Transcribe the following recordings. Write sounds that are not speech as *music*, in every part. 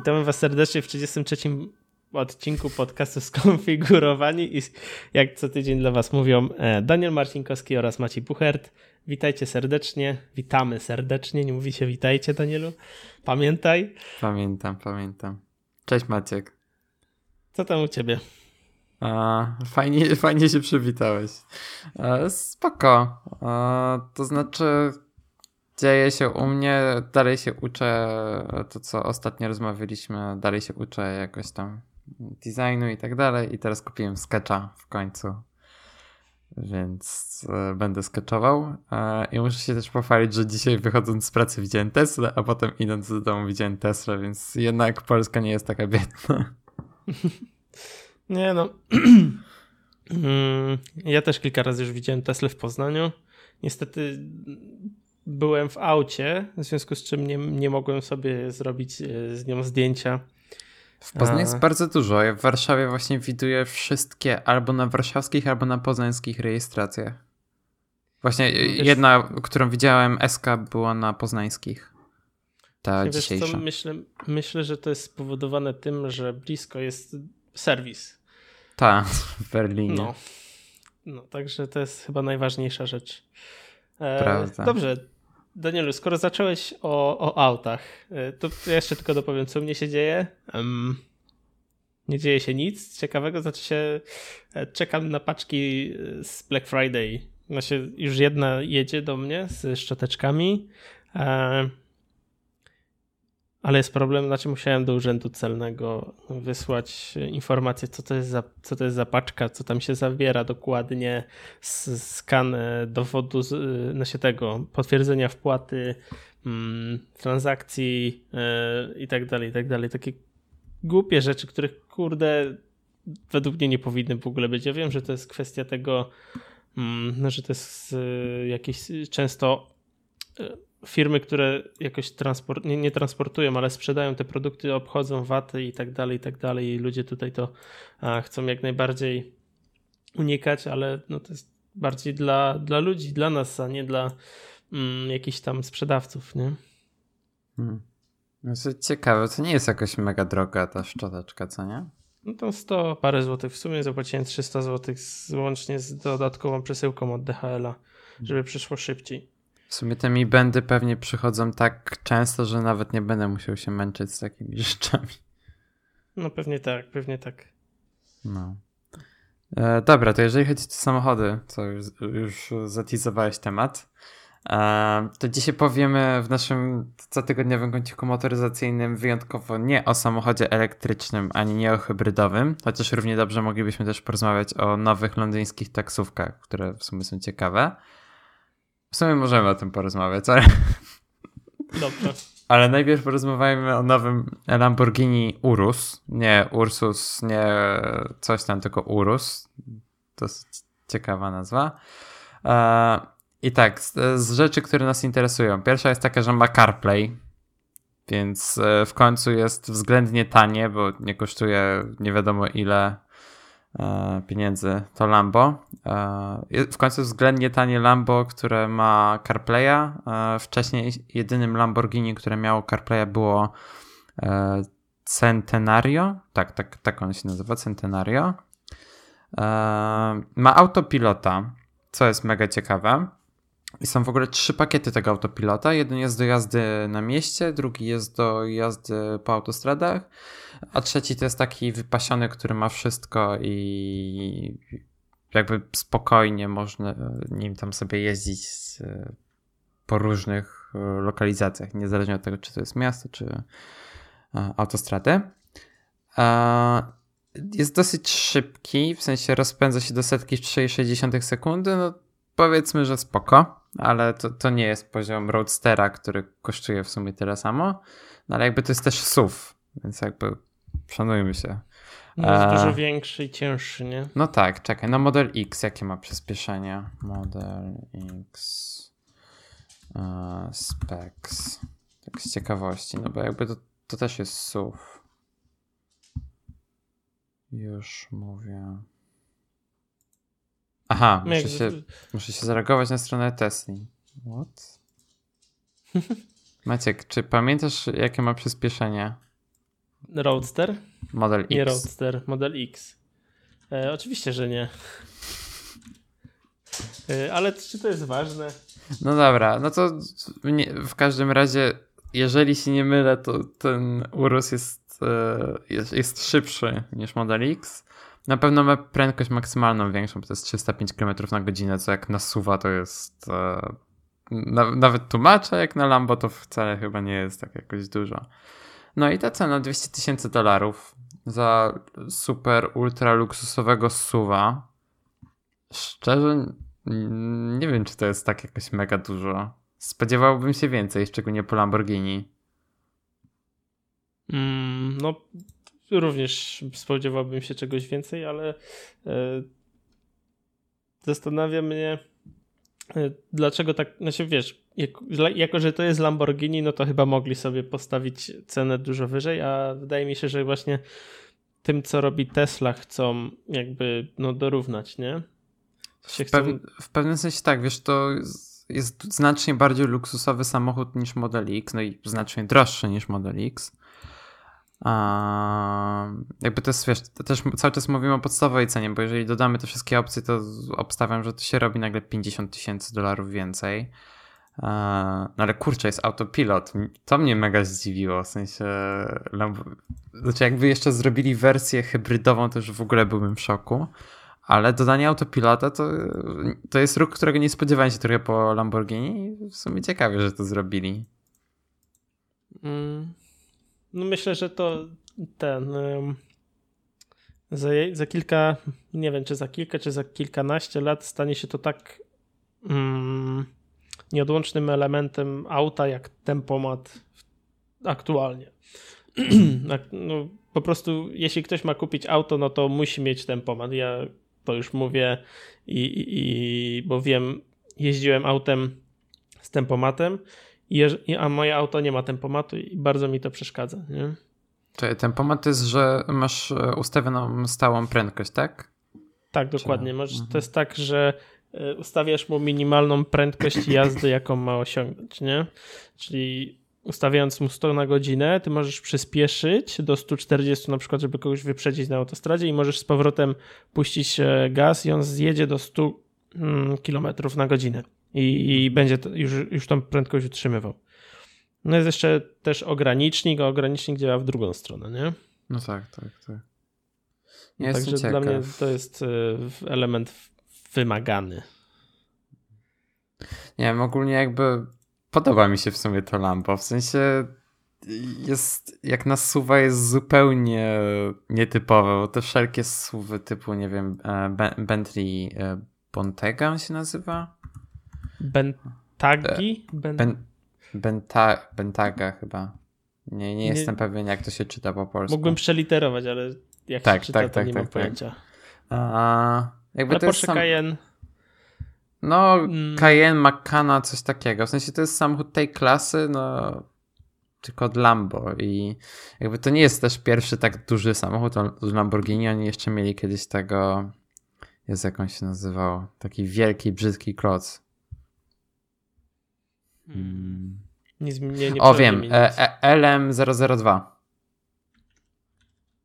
Witamy Was serdecznie w 33 odcinku podcastu *laughs* Skonfigurowani i jak co tydzień dla Was mówią e, Daniel Marcinkowski oraz Maciej Puchert. Witajcie serdecznie, witamy serdecznie, nie mówi się witajcie Danielu, pamiętaj. Pamiętam, pamiętam. Cześć Maciek. Co tam u Ciebie? A, fajnie, fajnie się przywitałeś. E, spoko. E, to znaczy dzieje się u mnie, dalej się uczę to, co ostatnio rozmawialiśmy, dalej się uczę jakoś tam designu i tak dalej i teraz kupiłem sketcha w końcu, więc e, będę sketchował e, i muszę się też pochwalić, że dzisiaj wychodząc z pracy widziałem Tesla, a potem idąc do domu widziałem Tesla, więc jednak Polska nie jest taka biedna. *laughs* Nie no. *clears throat* Mm, ja też kilka razy już widziałem Tesla w Poznaniu. Niestety byłem w aucie, w związku z czym nie, nie mogłem sobie zrobić e, z nią zdjęcia. W Poznaniu jest bardzo dużo. Ja w Warszawie właśnie widuję wszystkie albo na warszawskich, albo na poznańskich rejestracjach. Właśnie wiesz, jedna, którą widziałem, SK była na poznańskich. Ta wiesz, dzisiejsza. Co, myślę, myślę, że to jest spowodowane tym, że blisko jest serwis. Tak, w Berlinie. No. no, także to jest chyba najważniejsza rzecz. E, Prawda. Dobrze, Danielu, skoro zacząłeś o, o autach, e, to jeszcze tylko dopowiem, co mnie się dzieje. Um, nie dzieje się nic ciekawego, znaczy się e, czekam na paczki e, z Black Friday. Znaczy, już jedna jedzie do mnie z szczoteczkami. Ale jest problem, znaczy musiałem do urzędu celnego wysłać informację, co to jest za, co to jest za paczka, co tam się zawiera dokładnie, skan e, dowodu, znaczy tego, potwierdzenia wpłaty, mm, transakcji yy, i tak dalej, i tak dalej. Takie głupie rzeczy, których kurde według mnie nie powinny w ogóle być. Ja wiem, że to jest kwestia tego, mm, że to jest jakieś często firmy, które jakoś transport, nie, nie, transportują, ale sprzedają te produkty, obchodzą waty i tak dalej, i tak dalej. I ludzie tutaj to a, chcą jak najbardziej unikać, ale no to jest bardziej dla, dla ludzi, dla nas, a nie dla mm, jakichś tam sprzedawców, nie? Hmm. No ciekawe, to nie jest jakoś mega droga ta szczoteczka, co nie? No to 100 parę złotych. W sumie zapłaciłem 300 złotych łącznie z dodatkową przesyłką od DHL-a, żeby przyszło szybciej. W sumie te mi bendy pewnie przychodzą tak często, że nawet nie będę musiał się męczyć z takimi *laughs* rzeczami. No pewnie tak, pewnie tak. No. E, dobra, to jeżeli chodzi o samochody, co już, już zatizowałeś temat, e, to dzisiaj powiemy w naszym cotygodniowym kąciku motoryzacyjnym wyjątkowo nie o samochodzie elektrycznym, ani nie o hybrydowym, chociaż równie dobrze moglibyśmy też porozmawiać o nowych londyńskich taksówkach, które w sumie są ciekawe. W sumie możemy o tym porozmawiać, ale... Dobrze. Ale najpierw porozmawiajmy o nowym Lamborghini Urus. Nie Ursus, nie coś tam, tylko Urus. To jest ciekawa nazwa. E, I tak, z, rzeczy, które nas interesują. Pierwsza jest taka, że ma CarPlay, więc e, w końcu jest względnie tanie, bo nie kosztuje nie wiadomo ile pieniędzy to Lambo. E, w końcu względnie tanie Lambo, które ma CarPlaya. E, wcześniej jedynym Lamborghini, które miało CarPlaya było Centenario. Tak, tak, tak on się nazywa, Centenario. Ma autopilota, co jest mega ciekawe. I są w ogóle trzy pakiety tego autopilota. Jeden jest do jazdy na mieście, drugi jest do jazdy po autostradach, a trzeci to jest taki wypasiony, który ma wszystko i jakby spokojnie można nim tam sobie jeździć po różnych e, lokalizacjach, niezależnie od tego, czy to jest miasto, czy e, autostrady. E, jest dosyć szybki, w sensie rozpędza się do setki w 3,6 sekundy. No, powiedzmy, że spoko ale to, to nie jest poziom Roadstera, który kosztuje w sumie tyle samo. No ale jakby to jest też SUV, więc jakby szanujmy się. No jest e... dużo większy i cięższy, nie? No tak, czekaj. No Model X, jakie ma przyspieszenie? Model X uh, specs. Tak z ciekawości, no bo jakby to, to też jest SUV. Już mówię. Aha, muszę się, muszę się zareagować na stronę Tesla. What? *laughs* Maciek, czy pamiętasz, jakie ma przyspieszenie? Roadster? Model X. Nie Roadster, Model X. E, oczywiście, że nie. E, ale czy to jest ważne? No dobra, no to nie, w każdym razie, jeżeli się nie mylę, to ten Urus jest, e, jest, jest szybszy niż Model X. Na pewno ma prędkość maksymalną większą, bo to jest 305 km na godzinę, co jak nasuwa to jest e, na, nawet tłumaczę, jak na Lambo to wcale chyba nie jest tak jakoś dużo. No i ta cena 200 tysięcy dolarów za super ultra luksusowego suwa. Szczerze nie wiem, czy to jest tak jakoś mega dużo. Spodziewałbym się więcej, szczególnie po Lamborghini. Mm, no, również spodziewałbym się czegoś więcej, ale e, zastanawia mnie, e, dlaczego tak, znaczy wiesz, jak, jako że to jest Lamborghini, no to chyba mogli sobie postawić cenę dużo wyżej, a wydaje mi się, że właśnie tym, co robi Tesla, chcą jakby no, dorównać, nie? W, pew w, pewnym sensie tak, wiesz, to jest znacznie bardziej luksusowy samochód niż Model X, no i znacznie droższy niż Model X. A, jakby to jest, wiesz, to też cały czas mówimy o podstawowej cenie, bo jeżeli dodamy te wszystkie opcje, to obstawiam, że to się robi nagle 50 tysięcy dolarów więcej. No ale kurczę, jest autopilot. To mnie mega zdziwiło. W sensie. Znaczy, jakby jeszcze zrobili wersję hybrydową, to już w ogóle byłbym w szoku. Ale dodanie autopilota to, to jest ruch, którego nie spodziewałem się trochę po Lamborghini i w sumie ciekawie, że to zrobili. Mm. No myślę, że to ten. za, za kilka, nie wiem czy za kilka, czy za kilkanaście lat stanie się to tak. Mm, nieodłącznym elementem auta jak tempomat aktualnie. *clears throat* no, po prostu jeśli ktoś ma kupić auto, no to musi mieć tempomat. Ja to już mówię i, i, i bo wiem, jeździłem autem z tempomatem, a moje auto nie ma tempomatu i bardzo mi to przeszkadza. Nie? Czyli tempomat jest, że masz e, ustawioną stałą prędkość, tak? Tak, dokładnie. Masz, to jest tak, że E, ustawiasz mu minimalną prędkość jazdy, jaką ma osiągnąć, nie? Czyli ustawiając mu 100 na godzinę, ty możesz przyspieszyć do 140 na przykład, żeby kogoś wyprzedzić na autostradzie i możesz z powrotem puścić e, gaz i on zjedzie do 100 mm, km na godzinę i, i będzie już, już tą prędkość utrzymywał. No jest jeszcze też ogranicznik, a ogranicznik działa w drugą stronę, nie? No tak, tak, tak. No, także ciekaw. dla mnie to jest e, element wymagany. Nie wiem, ogólnie jakby podoba mi się w sumie to Lambo, w sensie jest, jak na suwa jest zupełnie nietypowe, bo te wszelkie suwy typu, nie wiem, e, Bentley e, Bontega on się nazywa? Bentagi? E, ben... Ben... Benta... Bentaga chyba. Nie, nie jestem nie... pewien, jak to się czyta po polsku. Mógłbym przeliterować, ale jak tak, się czyta, tak, to tak, nie tak, mam tak. pojęcia. A, jakby Ale to Porsche sam... Cayenne. No, hmm. Cayenne, Macana, coś takiego. W sensie to jest samochód tej klasy, no tylko od Lambo i jakby to nie jest też pierwszy tak duży samochód od Lamborghini. Oni jeszcze mieli kiedyś tego, jest jak on się nazywał, taki wielki, brzydki kloc. Hmm. Nie, nie, nie o, wiem, e, e, LM002.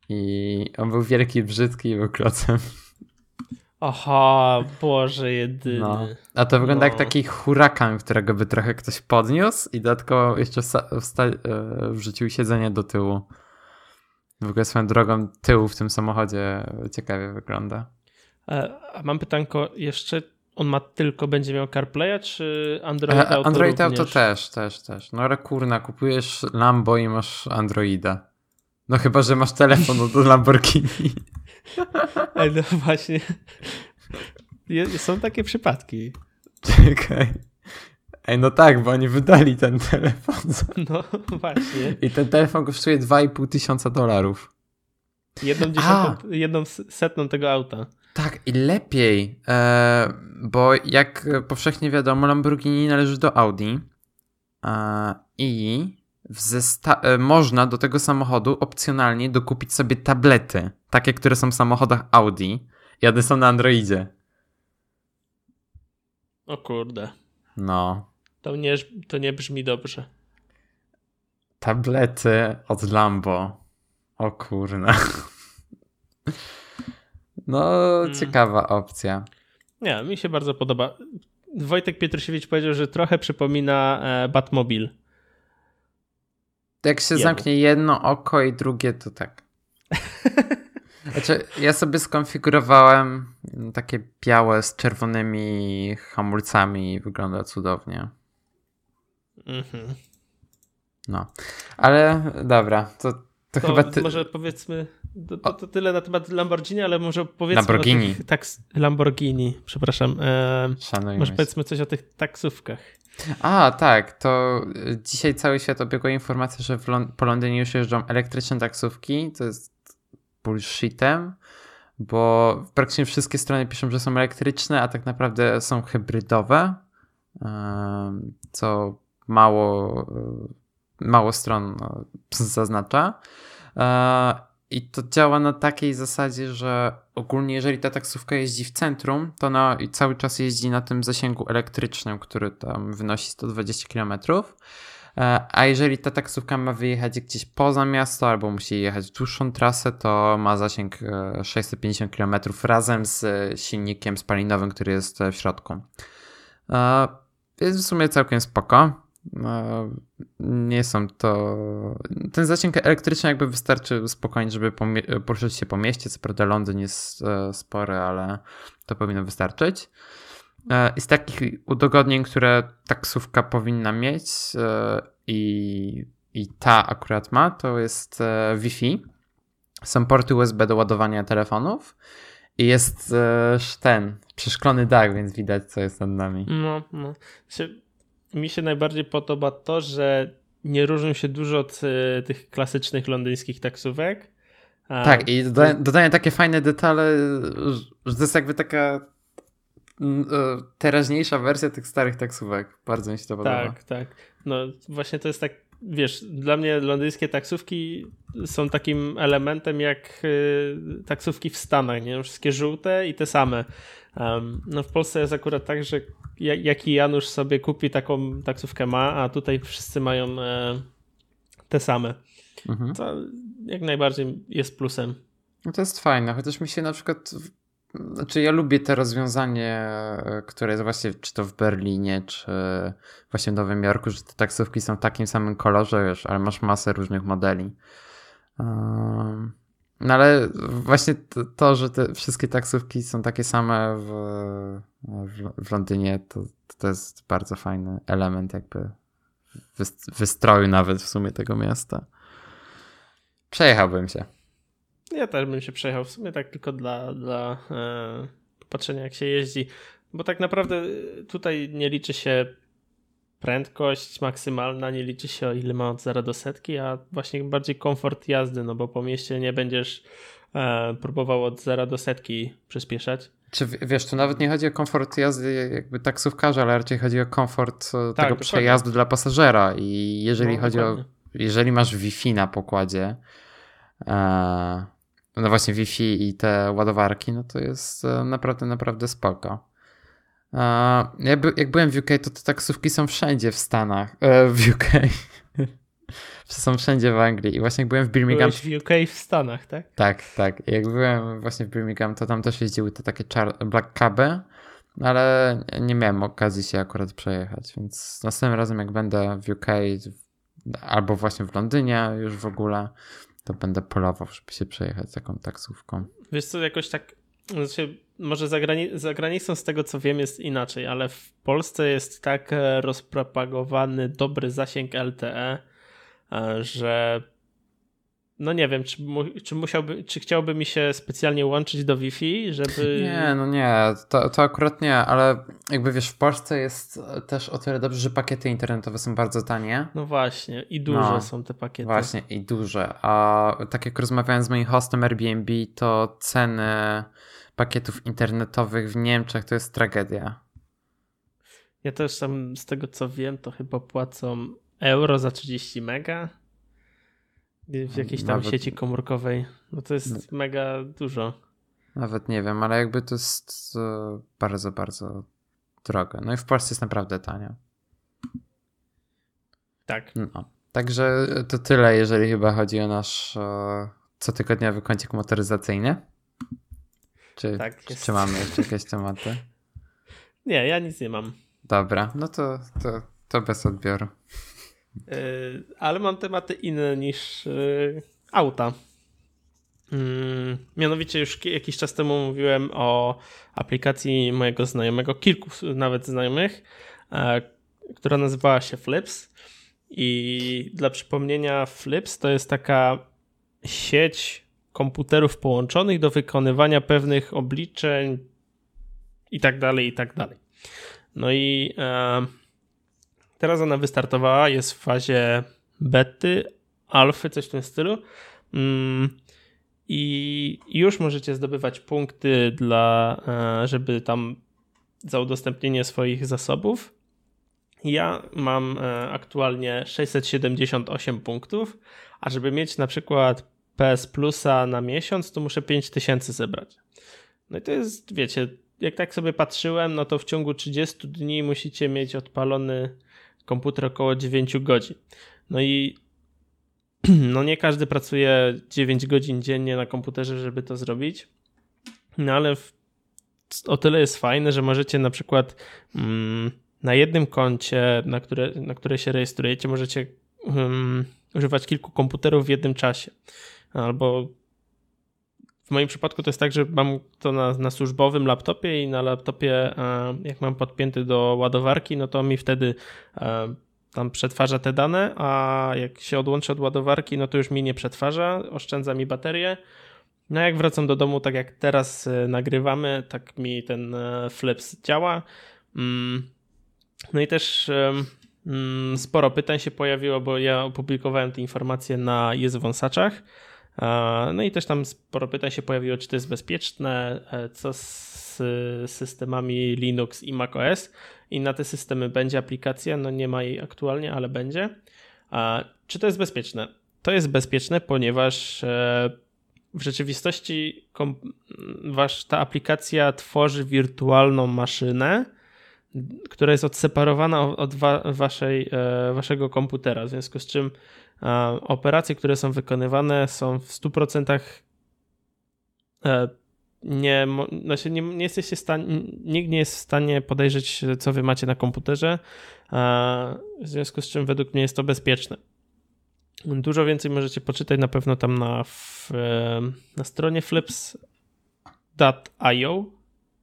I on był wielki, brzydki i był klocem. Aha, Boże jedyny. No. A to wygląda no. jak taki hurakan, którego by trochę ktoś podniósł i dodatkowo jeszcze e, wrzucił siedzenie do tyłu. W ogóle swoją drogą tyłu w tym samochodzie ciekawie wygląda. E, a mam pytanko jeszcze, on ma tylko, będzie miał CarPlaya, czy Android e, Auto Android również? Auto też, też, też. No ale kurna, kupujesz Lambo i masz Androida. No chyba, że masz telefon do *laughs* Lamborghini. Ej, no właśnie. Są takie przypadki. Czekaj. Ej, no tak, bo oni wydali ten telefon. *laughs* No właśnie. I ten telefon kosztuje 2,5 tysiąca dolarów. Jedną, dziesiątą, jedną setną tego auta. Tak, i lepiej, e, bo jak powszechnie wiadomo, Lamborghini należy do Audi e, i E, można do tego samochodu opcjonalnie dokupić sobie tablety, takie, które są w samochodach Audi i one są na Androidzie. O kurde. No. To nie, to nie brzmi dobrze. Tablety od Lambo. O kurna. *laughs* No, hmm. ciekawa opcja. Nie, mi się bardzo podoba. Wojtek Pietrusiewicz powiedział, że trochę przypomina e, Batmobil. Jak się Jemu. zamknie jedno oko i drugie, to tak. *laughs* Znaczy, ja sobie skonfigurowałem takie białe z czerwonymi hamulcami i wygląda cudownie. Mhm. No, ale dobra, to, to, to chyba ty... może powiedzmy, to, to, to, tyle na temat Lamborghini, ale może powiedzmy Lamborghini. o tych taks... Lamborghini, przepraszam. E, może powiedzmy coś o tych taksówkach. A, tak, to dzisiaj cały świat obiegła informacja, że Lond po Londynie już jeżdżą elektryczne taksówki, to jest bullshitem, bo praktycznie wszystkie strony piszą, że są elektryczne, a tak naprawdę są hybrydowe, co mało, mało stron no, zaznacza. E, I to działa na takiej zasadzie, że ogólnie jeżeli ta taksówka jeździ w centrum, to ona cały czas jeździ na tym zasięgu elektrycznym, który tam wynosi 120 km. E, a jeżeli ta taksówka ma wyjechać gdzieś poza miasto albo musi jechać dłuższą trasę, to ma zasięg 650 km razem z silnikiem spalinowym, który jest w środku. E, jest w sumie całkiem spoko. E, nie są to. Ten zasięg elektryczny jakby wystarczy spokojnie, żeby poruszać się po mieście. Co prawda Londyn jest spory, ale to powinno wystarczyć. E, z takich udogodnień, które taksówka powinna mieć e, i, i ta akurat ma, to jest e, Wi-Fi. Są porty USB do ładowania telefonów i jest ten przeszklony dach, więc widać, co jest nad nami. No, no. Mi się najbardziej podoba to, że nie różnią się dużo od tych klasycznych londyńskich taksówek. Tak, i dodają, dodają takie fajne detale, że to jest jakby taka E, teraźniejsza wersja tych starych taksówek. Bardzo mi się to podoba. Tak, tak. No właśnie to jest tak, wiesz, dla mnie londyńskie taksówki są takim elementem jak y, taksówki w Stanach, nie? Wszystkie żółte i te same. No w Polsce jest akurat tak, że jaki Janusz sobie kupi taką taksówkę ma, a tutaj wszyscy mają e, te same. Mhm. To jak najbardziej jest plusem. No to jest fajne, chociaż mi się na przykład znaczy, ja lubię te rozwiązanie, które jest właśnie czy to w Berlinie, czy właśnie w Nowym Jorku, że te taksówki są w takim samym kolorze, wiesz, ale masz masę różnych modeli. No ale właśnie to, że te wszystkie taksówki są takie same w, w, w Londynie, to, to jest bardzo fajny element jakby wystroju nawet w sumie tego miasta. Przejechałbym się. Ja też bym się przejechał w sumie tak tylko dla, dla e, popatrzenia jak się jeździ, bo tak naprawdę tutaj nie liczy się prędkość maksymalna, nie liczy się o ile ma od 0 do setki, a właśnie bardziej komfort jazdy, no bo po mieście nie będziesz e, próbował od 0 do setki przyspieszać. Czy wiesz, tu nawet nie chodzi o komfort jazdy jakby taksówkarza, ale raczej chodzi o komfort e, tak, tego przejazdu dla pasażera i jeżeli no, chodzi dokładnie. o jeżeli masz Wi-Fi na pokładzie, e, no właśnie Wi-Fi i te ładowarki, no to jest e, naprawdę, naprawdę spoko. Ja by, jak byłem w UK, to te taksówki są wszędzie w Stanach, e, w UK. *laughs* są wszędzie w Anglii i właśnie jak byłem w Birmingham... Byłeś w UK w Stanach, tak? Tak, tak. Jak byłem właśnie w Birmingham, to tam też jeździły te takie black caby, ale nie miałem okazji się akurat przejechać, więc następnym razem jak będę w UK albo właśnie w Londynie już w ogóle, to będę polował, żeby się przejechać taką taksówką. Wiesz co, jakoś tak, znaczy, może za, grani za granicą z tego co wiem jest inaczej, ale w Polsce jest tak e, rozpropagowany dobry zasięg LTE, e, że no nie wiem, czy, mu, czy musiałby, czy chciałby mi się specjalnie łączyć do Wi-Fi, żeby... Nie, no nie, to, to akurat nie, ale jakby wiesz, w Polsce jest też o tyle dobrze, że pakiety internetowe są bardzo tanie. No właśnie, i duże no, są te pakiety. Właśnie, i duże, a tak jak rozmawiałem z moim hostem Airbnb, to ceny pakietów internetowych w Niemczech to jest tragedia. Ja też tam z tego co wiem, to chyba płacą euro za 30 mega w jakiejś tam Nawet... sieci komórkowej. No to jest no. mega dużo. Nawet nie wiem, ale jakby to jest e, bardzo, bardzo drogie. No i w Polsce jest naprawdę tanio. Tak. No. Także to tyle, jeżeli chyba chodzi o nasz e, cotygodniowy kącik motoryzacyjny? Czy, tak, czy mamy jeszcze jakieś *laughs* tematy? Nie, ja nic nie mam. Dobra, no to, to, to bez odbioru. Yy, ale mam tematy inne niż yy, auta. Yy, mianowicie już jakiś czas temu mówiłem o aplikacji mojego znajomego, kilku nawet znajomych, e, która nazywała się Flips. I dla przypomnienia, Flips to jest taka sieć komputerów połączonych do wykonywania pewnych obliczeń i tak dalej, i tak dalej. No i e, teraz ona wystartowała, jest w fazie bety, alfy, coś w tym stylu. Mm, I już możecie zdobywać punkty dla, e, żeby tam za udostępnienie swoich zasobów. Ja mam e, aktualnie 678 punktów, a żeby mieć na przykład PS Plusa na miesiąc, to muszę 5000 zebrać. No i to jest, wiecie, jak tak sobie patrzyłem, no to w ciągu 30 dni musicie mieć odpalony komputer około 9 godzin. No i *clears throat* no nie każdy pracuje 9 godzin dziennie na komputerze, żeby to zrobić. No ale w, o tyle jest fajne, że możecie na przykład mm, na jednym koncie, na które, na które się rejestrujecie, możecie um, używać kilku komputerów w jednym czasie. Albo w moim przypadku to jest tak, że mam to na, na służbowym laptopie i na laptopie, e, jak mam podpięty do ładowarki, no to mi wtedy e, tam przetwarza te dane, a jak się odłączę od ładowarki, no to już mi nie przetwarza, oszczędza mi baterię. No jak wracam do domu, tak jak teraz e, nagrywamy, tak mi ten Flips działa. Mm. No i też mm, sporo pytań się pojawiło, bo ja opublikowałem te informacje na Jest Wąsaczach. No i też tam sporo pytań się pojawiło, czy to jest bezpieczne, e, co z systemami Linux i macOS. I na te systemy będzie aplikacja, no nie ma jej aktualnie, ale będzie. Czy to jest bezpieczne? To jest bezpieczne, ponieważ e, w rzeczywistości wasz, ta aplikacja tworzy wirtualną maszynę, która jest odseparowana od wa waszej, e, waszego komputera, w związku z czym operacje, które są wykonywane są w 100% e, nie, znaczy nie, nie jesteście nikt nie jest w stanie podejrzeć, co wy macie na komputerze, w związku z czym według mnie jest to bezpieczne. Dużo więcej możecie poczytać na pewno tam na, e, na stronie flips.io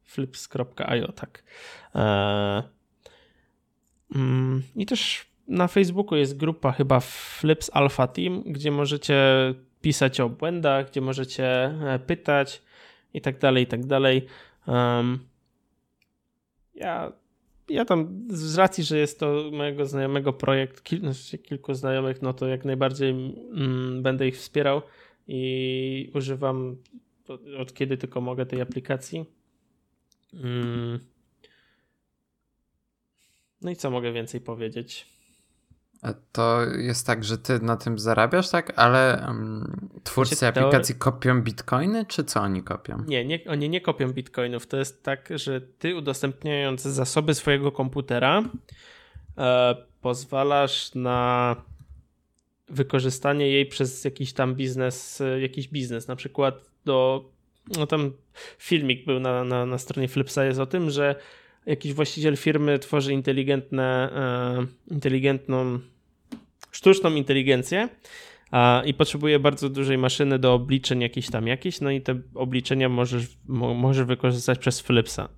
flips.io, tak. E, mm, I też na Facebooku jest grupa chyba Flips Alpha Team, gdzie możecie pisać o błędach, gdzie możecie e, pytać i tak dalej, i tak dalej. Um, ja, ja tam z racji, że jest to mojego znajomego projekt, kil, znaczy kilku znajomych, no to jak najbardziej mm, będę ich wspierał i używam od, od kiedy tylko mogę tej aplikacji. Mm. No i co mogę więcej powiedzieć? To jest tak, że ty na tym zarabiasz, tak? Ale um, twórcy znaczy, aplikacji kopią bitcoiny, czy co oni kopią? Nie, nie, oni nie kopią bitcoinów. To jest tak, że ty udostępniając zasoby swojego komputera e, pozwalasz na wykorzystanie jej przez jakiś tam biznes, jakiś biznes, na przykład do, no tam filmik był na, na, na stronie Flipsa jest o tym, że jakiś właściciel firmy tworzy inteligentne, e, inteligentną sztuczną inteligencję i potrzebuje bardzo dużej maszyny do obliczeń jakichś tam jakichś, no i te obliczenia możesz, mo, możesz wykorzystać przez Flipsa.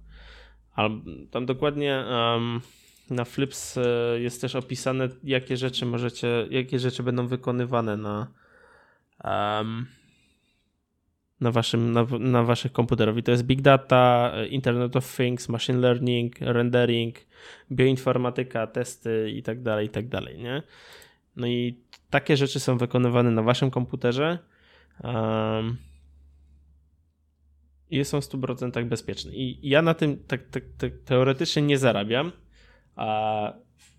tam dokładnie um, na Flips e, jest też opisane, jakie rzeczy możecie, jakie rzeczy będą wykonywane na um, na, waszym, na, na waszych komputerach. I to jest Big Data, Internet of Things, Machine Learning, Rendering, bioinformatyka, testy i tak dalej, i tak dalej, nie? No i takie rzeczy są wykonywane na waszym komputerze um, i są w 100% bezpieczne. I ja na tym tak, tak, tak teoretycznie nie zarabiam, a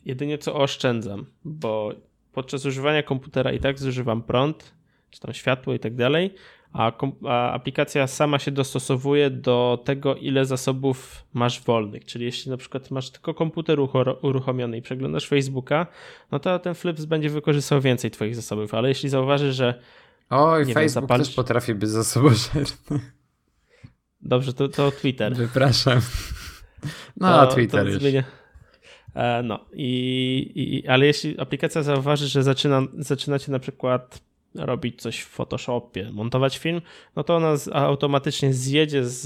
jedynie co oszczędzam, bo podczas używania komputera i tak zużywam prąd, czy tam światło i tak dalej, a, a, aplikacja sama się dostosowuje do tego, ile zasobów masz wolnych. Czyli jeśli na przykład masz tylko komputer uruchomiony i przeglądasz Facebooka, no to ten Flips będzie wykorzystał więcej Twoich zasobów, ale jeśli zauważysz, że Oj, Facebook zapalić... też potrafi być zasobożerny. Dobrze, to, to Twitter. Wypraszam. No, to, Twitter to już. Zmienia. E, no, i, i, ale jeśli aplikacja zauważy, że zaczyna, zaczynacie na przykład robić coś w Photoshopie, montować film, no to ona automatycznie zjedzie z,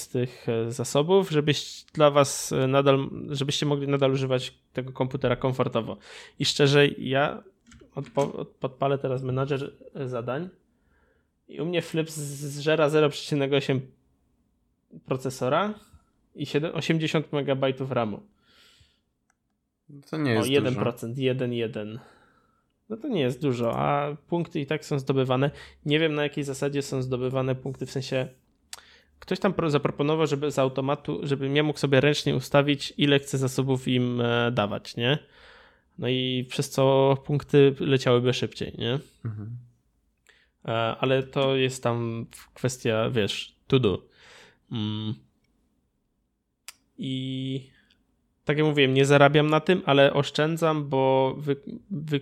z tych zasobów, żebyś dla was nadal, żebyście mogli nadal używać tego komputera komfortowo. I szczerze, ja odpo, podpalę teraz menadżer zadań i u mnie Flip zżera 0,8 procesora i 7, 80 MB RAMu. To nie jest o 1%, dużo. 1,1. No to nie jest dużo, a punkty i tak są zdobywane. Nie wiem na jakiej zasadzie są zdobywane punkty, w sensie ktoś tam zaproponował, żeby z automatu, żebym ja mógł sobie ręcznie ustawić, ile chcę zasobów im e, dawać, nie? No i przez co punkty leciałyby szybciej, nie? Mhm. E, ale to jest tam kwestia, wiesz, to do. Mm. I tak jak mówiłem, nie zarabiam na tym, ale oszczędzam, bo wy, wy,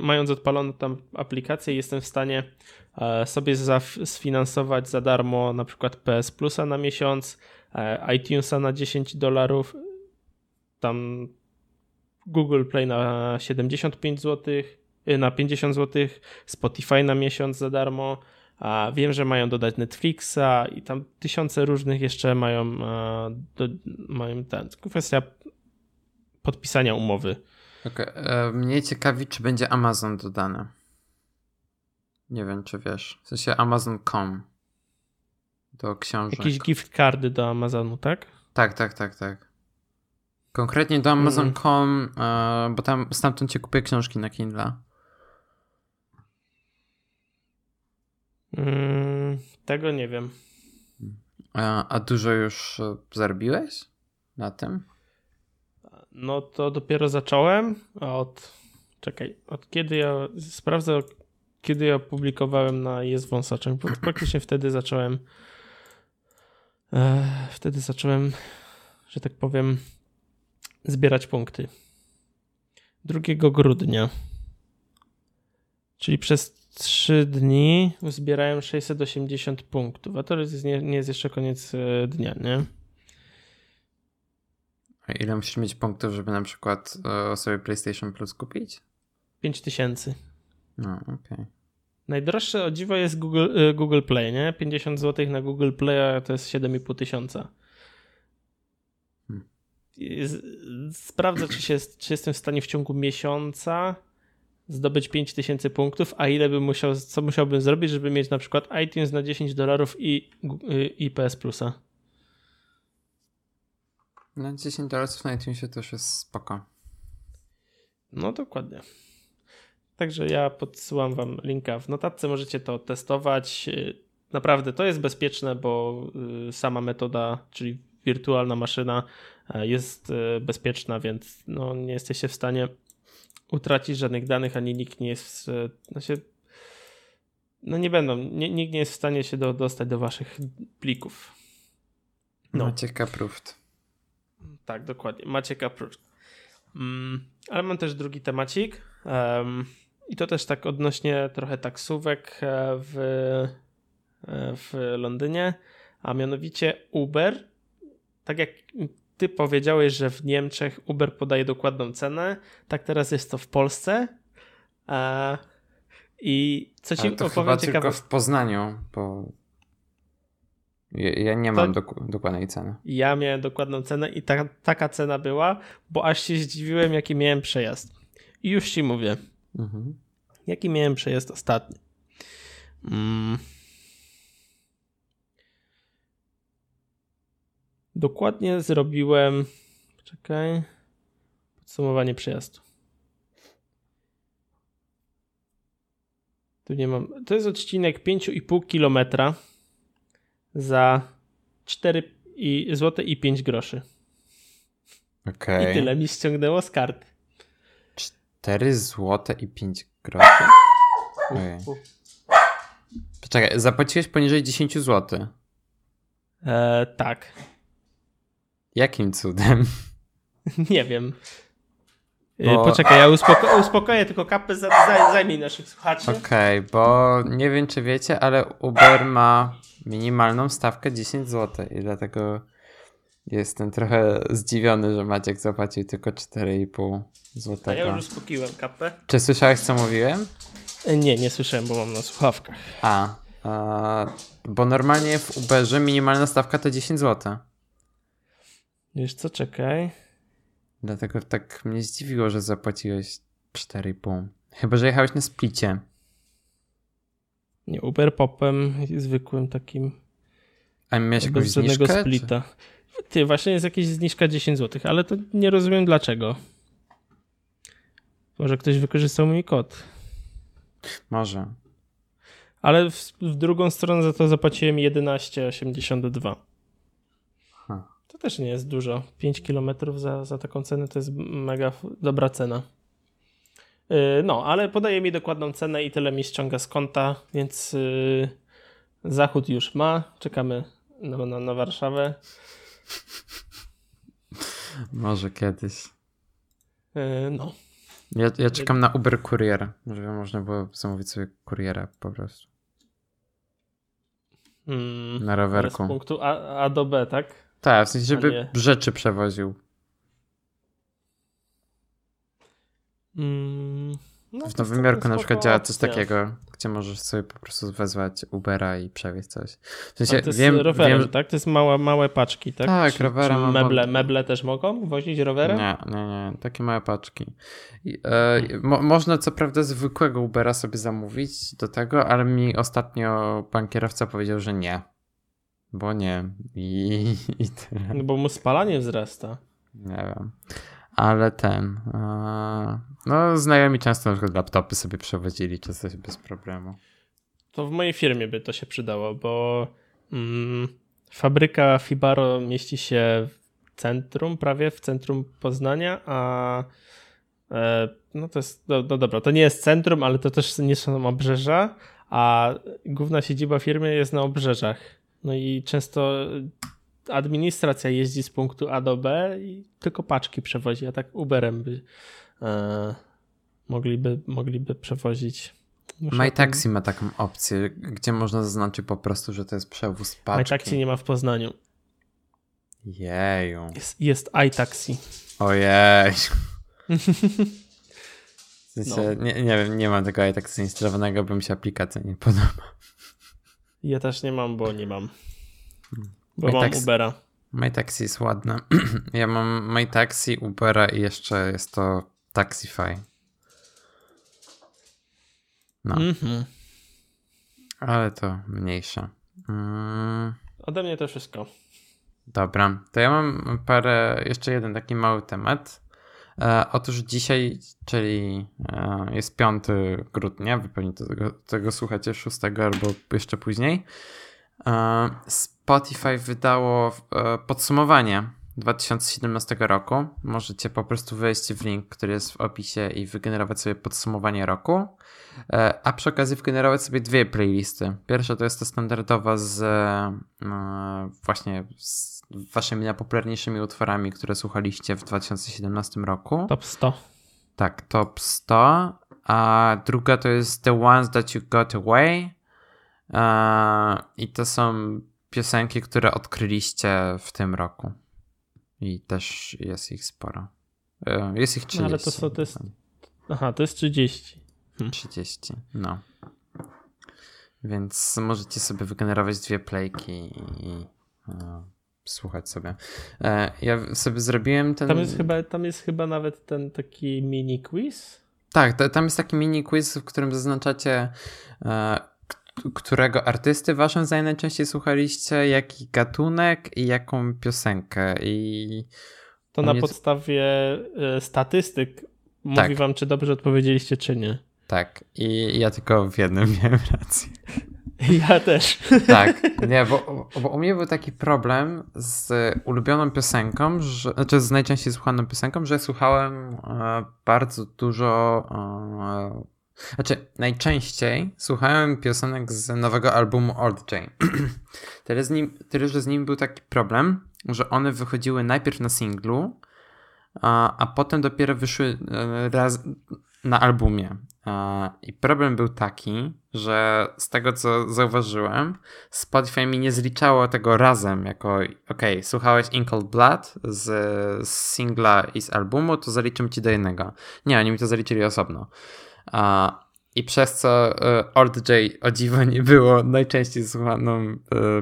mając odpaloną tam aplikację, jestem w stanie e, sobie sfinansować za darmo na przykład PS Plusa na miesiąc, e, iTunesa na 10 dolarów, tam Google Play na 75 zł, y, na 50 zł, Spotify na miesiąc za darmo. A wiem, że mają dodać Netflixa i tam tysiące różnych jeszcze mają, do, mają ten. Kwestia podpisania umowy. Okay. E, mnie ciekawi, czy będzie Amazon dodane. Nie wiem, czy wiesz. W sensie Amazon.com do książek. Jakieś gift cardy do Amazonu, tak? Tak, tak, tak, tak. Konkretnie do Amazon.com, mm. bo tam stamtąd cię kupię książki na Kindle. Mm, tego nie wiem. A, a dużo już e, zarobiłeś na tym? No to dopiero zacząłem. Od. Czekaj, od kiedy ja. Sprawdzę, kiedy ja publikowałem na Jest Wąsaczem. Praktycznie wtedy zacząłem. E, wtedy zacząłem, że tak powiem, zbierać punkty. 2 grudnia. Czyli przez 3 dni zbierałem 680 punktów, a to jest, nie, nie jest jeszcze koniec e, dnia, nie? A ile musisz mieć punktów, żeby na przykład e, sobie PlayStation Plus kupić? 5000. No, okej. Okay. Najdroższe o dziwo jest Google, e, Google Play, nie? 50 zł na Google Play to jest 7,5 tysiąca. Hmm. Sprawdzę, czy, się, czy jestem w stanie w ciągu miesiąca zdobyć 5000 punktów, a ile bym musiał, co musiałbym zrobić, żeby mieć na przykład iTunes na 10 dolarów i, i PS Plusa. Na 10 dolarów na iTunesie to już jest spoko. No dokładnie. Także ja podsyłam wam linka w notatce, możecie to testować. Naprawdę to jest bezpieczne, bo y, sama metoda, czyli wirtualna maszyna e, jest e, bezpieczna, więc no, nie jesteście w stanie utracić żadnych danych, ani nikt nie jest, znaczy, no nie będą, nie, nikt nie jest w stanie się do, dostać do waszych plików. No. Maciek approved. Tak, dokładnie. Maciek approved. Mm, ale mam też drugi temacik um, i to też tak odnośnie trochę taksówek e, w, e, w Londynie, a mianowicie Uber. Tak jak ty powiedziałeś, że w Niemczech Uber podaje dokładną cenę, tak teraz jest to w Polsce. A, I co ci Ale to chyba ciekawe... tylko w Poznaniu, bo ja, ja nie mam dok dokładnej ceny. Ja miałem dokładną cenę i ta, taka cena była, bo aż się zdziwiłem, jaki miałem przejazd. I już ci mówię. Mhm. Jaki miałem przejazd ostatni. Mm. Dokładnie zrobiłem. Czekaj. Podsumowanie przejazdu. Tu nie mam. To jest odcinek 5,5 km za 4 i, złote i 5 groszy. Okay. I tyle mi ściągnęło z karty. 4 złote i 5 groszy? Okay. Poczekaj, zapłaciłeś poniżej 10 zł. E, tak. Jakim cudem? *laughs* Nie wiem. Bo... Poczekaj, ja uspoko uspokoję tylko kapę, zajmij naszych słuchaczy. Okej, okay, bo nie wiem czy wiecie, ale Uber ma minimalną stawkę 10 zł i dlatego jestem trochę zdziwiony, że Maciek zapłacił tylko 4,5 zł. A ja już uspokoiłem kapę. Czy słyszałeś co mówiłem? Nie, nie słyszałem, bo mam na słuchawkach. A, a bo normalnie w Uberze minimalna stawka to 10 zł. Wiesz co, czekaj. Dlatego tak mnie zdziwiło, że zapłaciłeś 4,5. Chyba, że jechałeś na splicie. Nie, Uber Popem zwykłym takim. A miałeś jakąś zniżkę? splita. Czy? Ty, właśnie jest jakaś zniżka 10 zł, ale to nie rozumiem dlaczego. Może ktoś wykorzystał mój kod. Może. Ale w, w drugą stronę za to zapłaciłem 11,82. To też nie jest dużo. 5 km za, za taką cenę to jest mega dobra cena. Yy, no, ale podaje mi dokładną cenę i tyle mi ściąga z konta, więc yy, zachód już ma. Czekamy na, na, na Warszawę. *laughs* Może kiedyś. Yy, no. Ja, ja czekam na Uber Courier, żeby można było zamówić sobie kuriera po prostu. Hmm, na rowerku. Z punktu A, A do B, tak? Tak, w sensie, żeby rzeczy przewoził. Mm, no, w Nowym Jorku na przykład działa coś takiego, gdzie możesz sobie po prostu wezwać Ubera i przewieźć coś. W sensie, to jest wiem, rowerem, wiem, tak? To jest małe, małe paczki, tak? Tak, czy, rowerem. Czy meble, meble też mogą wozić rowerem? Nie, nie, nie. Takie małe paczki. I, e, mo, można co prawda zwykłego Ubera sobie zamówić do tego, ale mi ostatnio pan kierowca powiedział, że nie. Bo nie. I, *laughs* i tyle. No bo mu spalanie wzrasta. Nie wiem. Ale ten. No, znajomi często na przykład laptopy sobie przewozili, czy coś bez problemu. To w mojej firmie by to się przydało, bo mm, fabryka Fibaro mieści się w centrum, prawie w centrum Poznania, a e, no to jest, no, no dobra, to nie jest centrum, ale to też nie są obrzeża, a główna siedziba firmy jest na obrzeżach. No i często administracja jeździ z punktu A do B i tylko paczki przewozi, a tak Uberem by e, mogliby, mogliby przewozić. MyTaxi ma taką opcję, gdzie można zaznaczyć po prostu, że to jest przewóz paczki. MyTaxi nie ma w Poznaniu. Jeju. Jest, jest iTaxi. Ojej. *laughs* W sensie, no. nie, nie wiem, nie mam tego iTaxi instalowanego, bo mi się aplikacja nie podoba. Ja też nie mam, bo nie mam. Bo My mam taxi, Ubera. MyTaxi jest ładne. *clears throat* ja mam MyTaxi, Ubera i jeszcze jest to Taxify. No. Mm -hmm. Ale to mniejsze. Mm. Ode mnie to wszystko. Dobra, to ja mam parę, jeszcze jeden taki mały temat. E, otóż dzisiaj, czyli e, jest 5 grudnia, wy tego, tego słuchacie 6 albo jeszcze później. E, Spotify wydało podsumowanie 2017 roku. Możecie po prostu wejść w link, który jest w opisie i wygenerować sobie podsumowanie roku. A przy okazji wygenerować sobie dwie playlisty. Pierwsza to jest to standardowa z właśnie z waszymi najpopularniejszymi utworami, które słuchaliście w 2017 roku. Top 100. Tak, top 100. A druga to jest The Ones That You Got Away. I to są piosenki, które odkryliście w tym roku. I też jest ich sporo. E, jest ich 30. No ale to są, to jest... Aha, to jest 30. Hm. 30, no. Więc możecie sobie wygenerować dwie playki i, i e, słuchać sobie. E, ja sobie zrobiłem ten... Tam jest, chyba, tam jest chyba nawet ten taki mini quiz? Tak, to, tam jest taki mini quiz, w którym zaznaczacie którego artysty waszym zdaniem najczęściej słuchaliście, jaki gatunek i jaką piosenkę i... To na podstawie y, statystyk mówi tak. wam, czy dobrze odpowiedzieliście, czy nie. Tak, i ja tylko w jednym *laughs* miałem rację. *laughs* Ja też. Tak, nie, bo, bo u mnie był taki problem z ulubioną piosenką, że, znaczy z najczęściej słuchaną piosenką, że słuchałem e, bardzo dużo e, znaczy, najczęściej słuchałem piosenek z nowego albumu Old Jane. *clears throat* tyle, z nim, tyle, że z nim był taki problem, że one wychodziły najpierw na singlu, a, a potem dopiero wyszły e, raz na albumie. I problem był taki, że z tego co zauważyłem, Spotify mi nie zliczało tego razem, jako ok, słuchałeś In Cold Blood z, z singla i z albumu, to zaliczymy ci do jednego. Nie, oni mi to zaliczyli osobno. I przez co y, Old J o dziwo nie było najczęściej słuchaną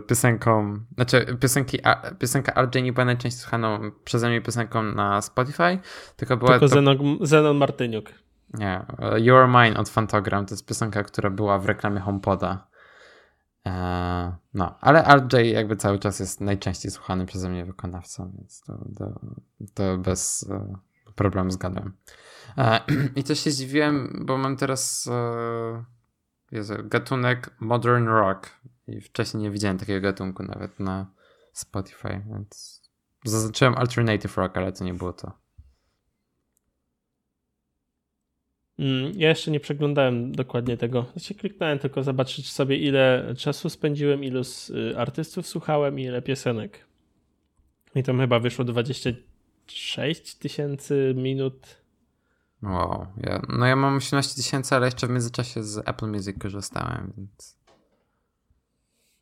piosenką, znaczy piosenki, piosenka RJ nie była najczęściej słuchaną przeze mnie piosenką na Spotify, tylko była tylko to... Zenon, Zenon Martyniuk. Nie, You're Mine od Fantogram to jest piosenka, która była w reklamie HomePoda. Eee, no, ale RJ jakby cały czas jest najczęściej słuchany przeze mnie wykonawcą, więc to, to, to bez e, problemu zgadłem. E, *clears throat* I też się zdziwiłem, bo mam teraz e, Jezu, gatunek Modern Rock i wcześniej nie widziałem takiego gatunku nawet na Spotify, więc zaznaczyłem Alternative Rock, ale to nie było to. Mm, ja jeszcze nie przeglądałem dokładnie tego. Znaczy kliknąłem tylko zobaczyć sobie ile czasu spędziłem, ilu y, artystów słuchałem i ile piosenek. I tam chyba wyszło 26 tysięcy minut. Wow. Ja, no ja mam 18 tysięcy, ale jeszcze w międzyczasie z Apple Music korzystałem, więc...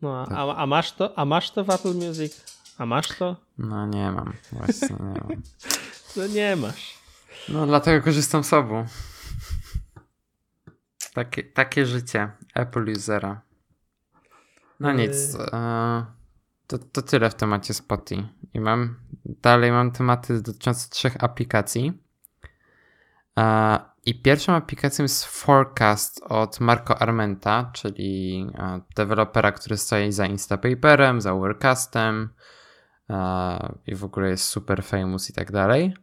No, tak. a, a, masz to? A masz to w Apple Music? A masz to? No nie mam, właśnie nie mam. *laughs* No nie masz. No dlatego korzystam z obu. Takie, takie życie Apple usera. No yy. nic. E, to, to tyle w temacie Spotify. I mam dalej mam tematy dotyczące trzech aplikacji. E, I pierwszą aplikacją jest Forecast od Marco Armenta, czyli e, dewelopera, który stoi za Instapaperem, za Overcastem i w ogóle jest super famous i tak dalej.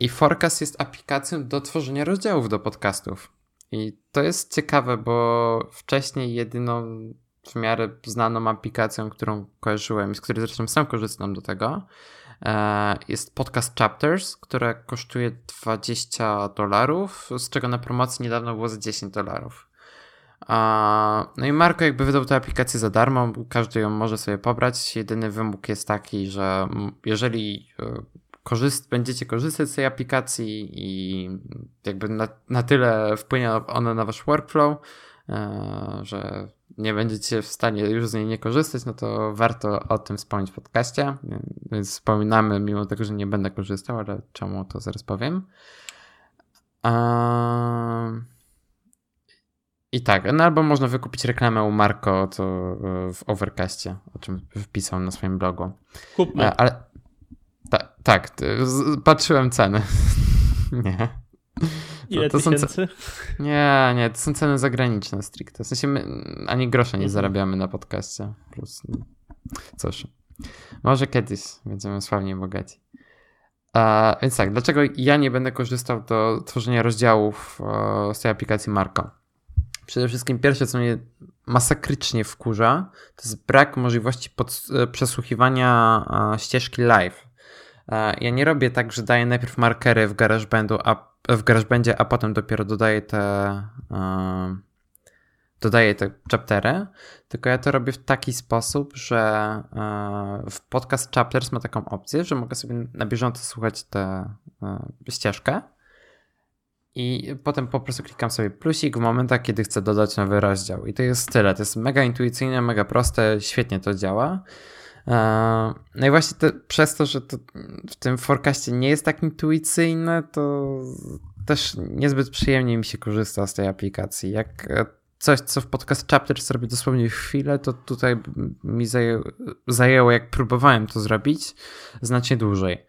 I Forecast jest aplikacją do tworzenia rozdziałów do podcastów. I to jest ciekawe, bo wcześniej jedyną w miarę znaną aplikacją, którą kojarzyłem, z której zresztą sam korzystam do tego, e, jest podcast Chapters, które kosztuje 20 dolarów, z czego na promocji niedawno było za 10 dolarów. No i Marko jakby wydał tę aplikację za darmo, każdy ją może sobie pobrać. Jedyny wymóg jest taki, że jeżeli e, korzyst będziecie korzystać z tej aplikacji i jakby na, na tyle wpłynie ona na wasz workflow, e, że nie będziecie w stanie już z niej nie korzystać, no to warto o tym wspomnieć w podcaście. Więc wspominamy, mimo tego, że nie będę korzystał, ale czemu to zaraz powiem. I tak, no albo można wykupić reklamę u Marco to e, w Overcastie, o czym wpisał na swoim blogu. Kupmy. E, ale, ta, tak, patrzyłem ceny. *laughs* nie. Ile to, tysięcy? Nie, nie, to są ceny zagraniczne stricte. W sensie my ani grosza nie mhm. zarabiamy na podcaście. Plus, cóż. Może kiedyś będziemy sławnie bogaci. A, więc tak, dlaczego ja nie będę korzystał do tworzenia rozdziałów z tej aplikacji Marko? Przede wszystkim pierwsze, co mnie masakrycznie wkurza, to jest brak możliwości pod, e, przesłuchiwania ścieżki live. E, ja nie robię tak, że daję najpierw markery w GarageBandu, a w GarageBandzie, a potem dopiero dodaję te e, dodaję te chaptery, tylko ja to robię w taki sposób, że e, w podcast chapters ma taką opcję, że mogę sobie na bieżąco słuchać tę ścieżkę i potem po prostu klikam sobie plusik w momentach, kiedy chcę dodać nowy rozdział. I to jest tyle. To jest mega intuicyjne, mega proste, świetnie to działa. E, no i właśnie te, przez to, że to w tym forecastie nie jest tak intuicyjne, to też niezbyt przyjemnie mi się korzysta z tej aplikacji. Jak e, coś, co w podcast chapter zrobię dosłownie chwilę, to tutaj mi zajęło, jak próbowałem to zrobić, znacznie dłużej.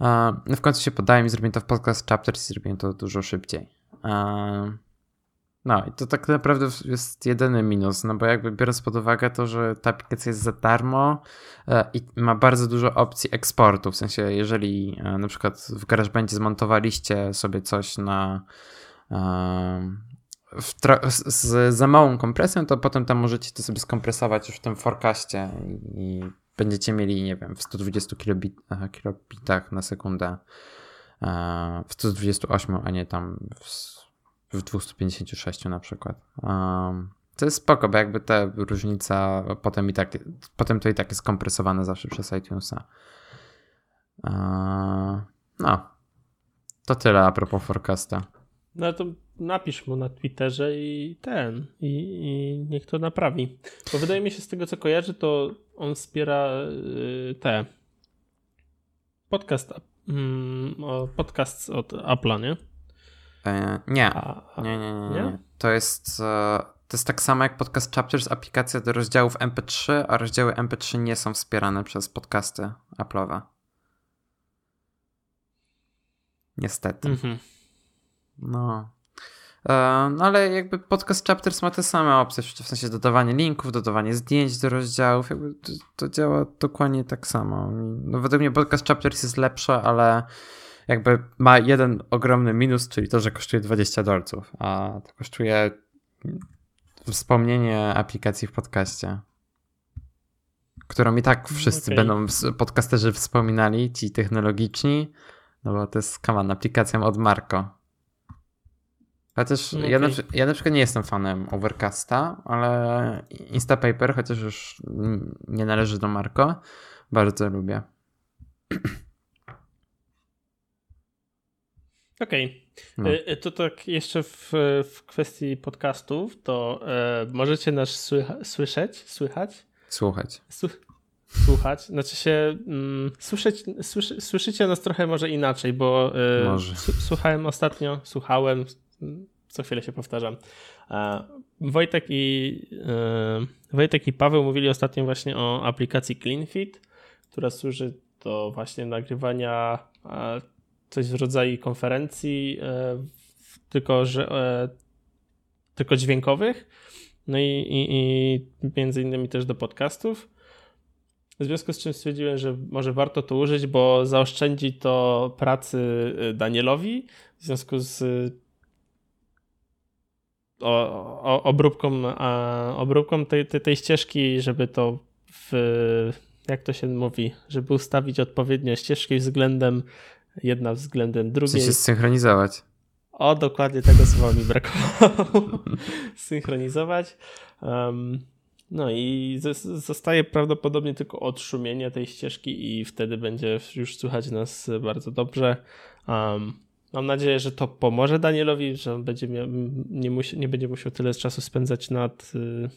E, no w końcu się podałem i zrobiłem to w podcast chapter i zrobiłem to dużo szybciej. No i to tak naprawdę jest jedyny minus, no bo jakby biorąc pod uwagę to, że ta aplikacja jest za darmo e, i ma bardzo dużo opcji eksportu, w sensie jeżeli e, na przykład w GarageBandzie zmontowaliście sobie coś na e, z za małą kompresją, to potem tam możecie to sobie skompresować już w tym forecastie i będziecie mieli, nie wiem, w 120 kilobit, kilobitach na sekundę, w 128, a nie tam w w 256 na przykład. Um, to jest spoko, bo jakby ta różnica potem i tak, potem to i tak jest kompresowane zawsze przez iTunesa. Uh, No. To tyle a propos forecasta. No to napisz mu na Twitterze i ten, i, i niech to naprawi. Bo wydaje mi się z tego, co kojarzy, to on wspiera y, te podcast, mm, podcast od Apple'a, nie? E, nie. Nie, nie, nie, nie. To jest e, to jest tak samo jak Podcast Chapters, aplikacja do rozdziałów MP3, a rozdziały MP3 nie są wspierane przez podcasty Apple'owe. Niestety. Mhm. No. E, no ale jakby podcast Chapters ma te same opcje, w sensie dodawanie linków, dodawanie zdjęć do rozdziałów, jakby to, to działa dokładnie tak samo. No według mnie podcast Chapters jest lepsze, ale jakby ma jeden ogromny minus, czyli to, że kosztuje 20 dolców, a to kosztuje wspomnienie aplikacji w podcaście. Którą i tak wszyscy okay. będą podcasterzy wspominali, ci technologiczni, no bo to jest kaman, aplikacja od Marco. Chociaż okay. ja, na, ja na przykład nie jestem fanem Overcasta, ale Instapaper, chociaż już nie należy do Marco, bardzo lubię. *clears throat* Okej. Okay. No. E, e, to tak jeszcze w, w kwestii podcastów, to e, możecie nas słycha, słyszeć, słychać? Słuchać. słuchać, znaczy się mm, słyszeć, słyszy, słyszycie nas trochę może inaczej, bo e, może. słuchałem ostatnio, słuchałem, co chwilę się powtarzam. E, Wojtek i e, Wojtek i Paweł mówili ostatnio właśnie o aplikacji CleanFit, która służy do właśnie nagrywania coś w rodzaju konferencji, e, tylko, że, e, tylko dźwiękowych, no i, i, i między innymi też do podcastów. W związku z czym stwierdziłem, że może warto to użyć, bo zaoszczędzi to pracy e, Danielowi w związku z o, o, obróbką, a, obróbką tej, tej, tej ścieżki, żeby to w, jak to się mówi, żeby ustawić odpowiednio ścieżki względem jedna względem drugiej. Chce się zsynchronizować. O, dokładnie tego słowa mi brakowało. *laughs* Synchronizować. Um, no i zostaje prawdopodobnie tylko odszumienie tej ścieżki i wtedy będzie już słychać nas bardzo dobrze. Um, mam nadzieję, że to pomoże Danielowi, że on będzie miał, nie, musi, nie będzie musiał tyle czasu spędzać nad y,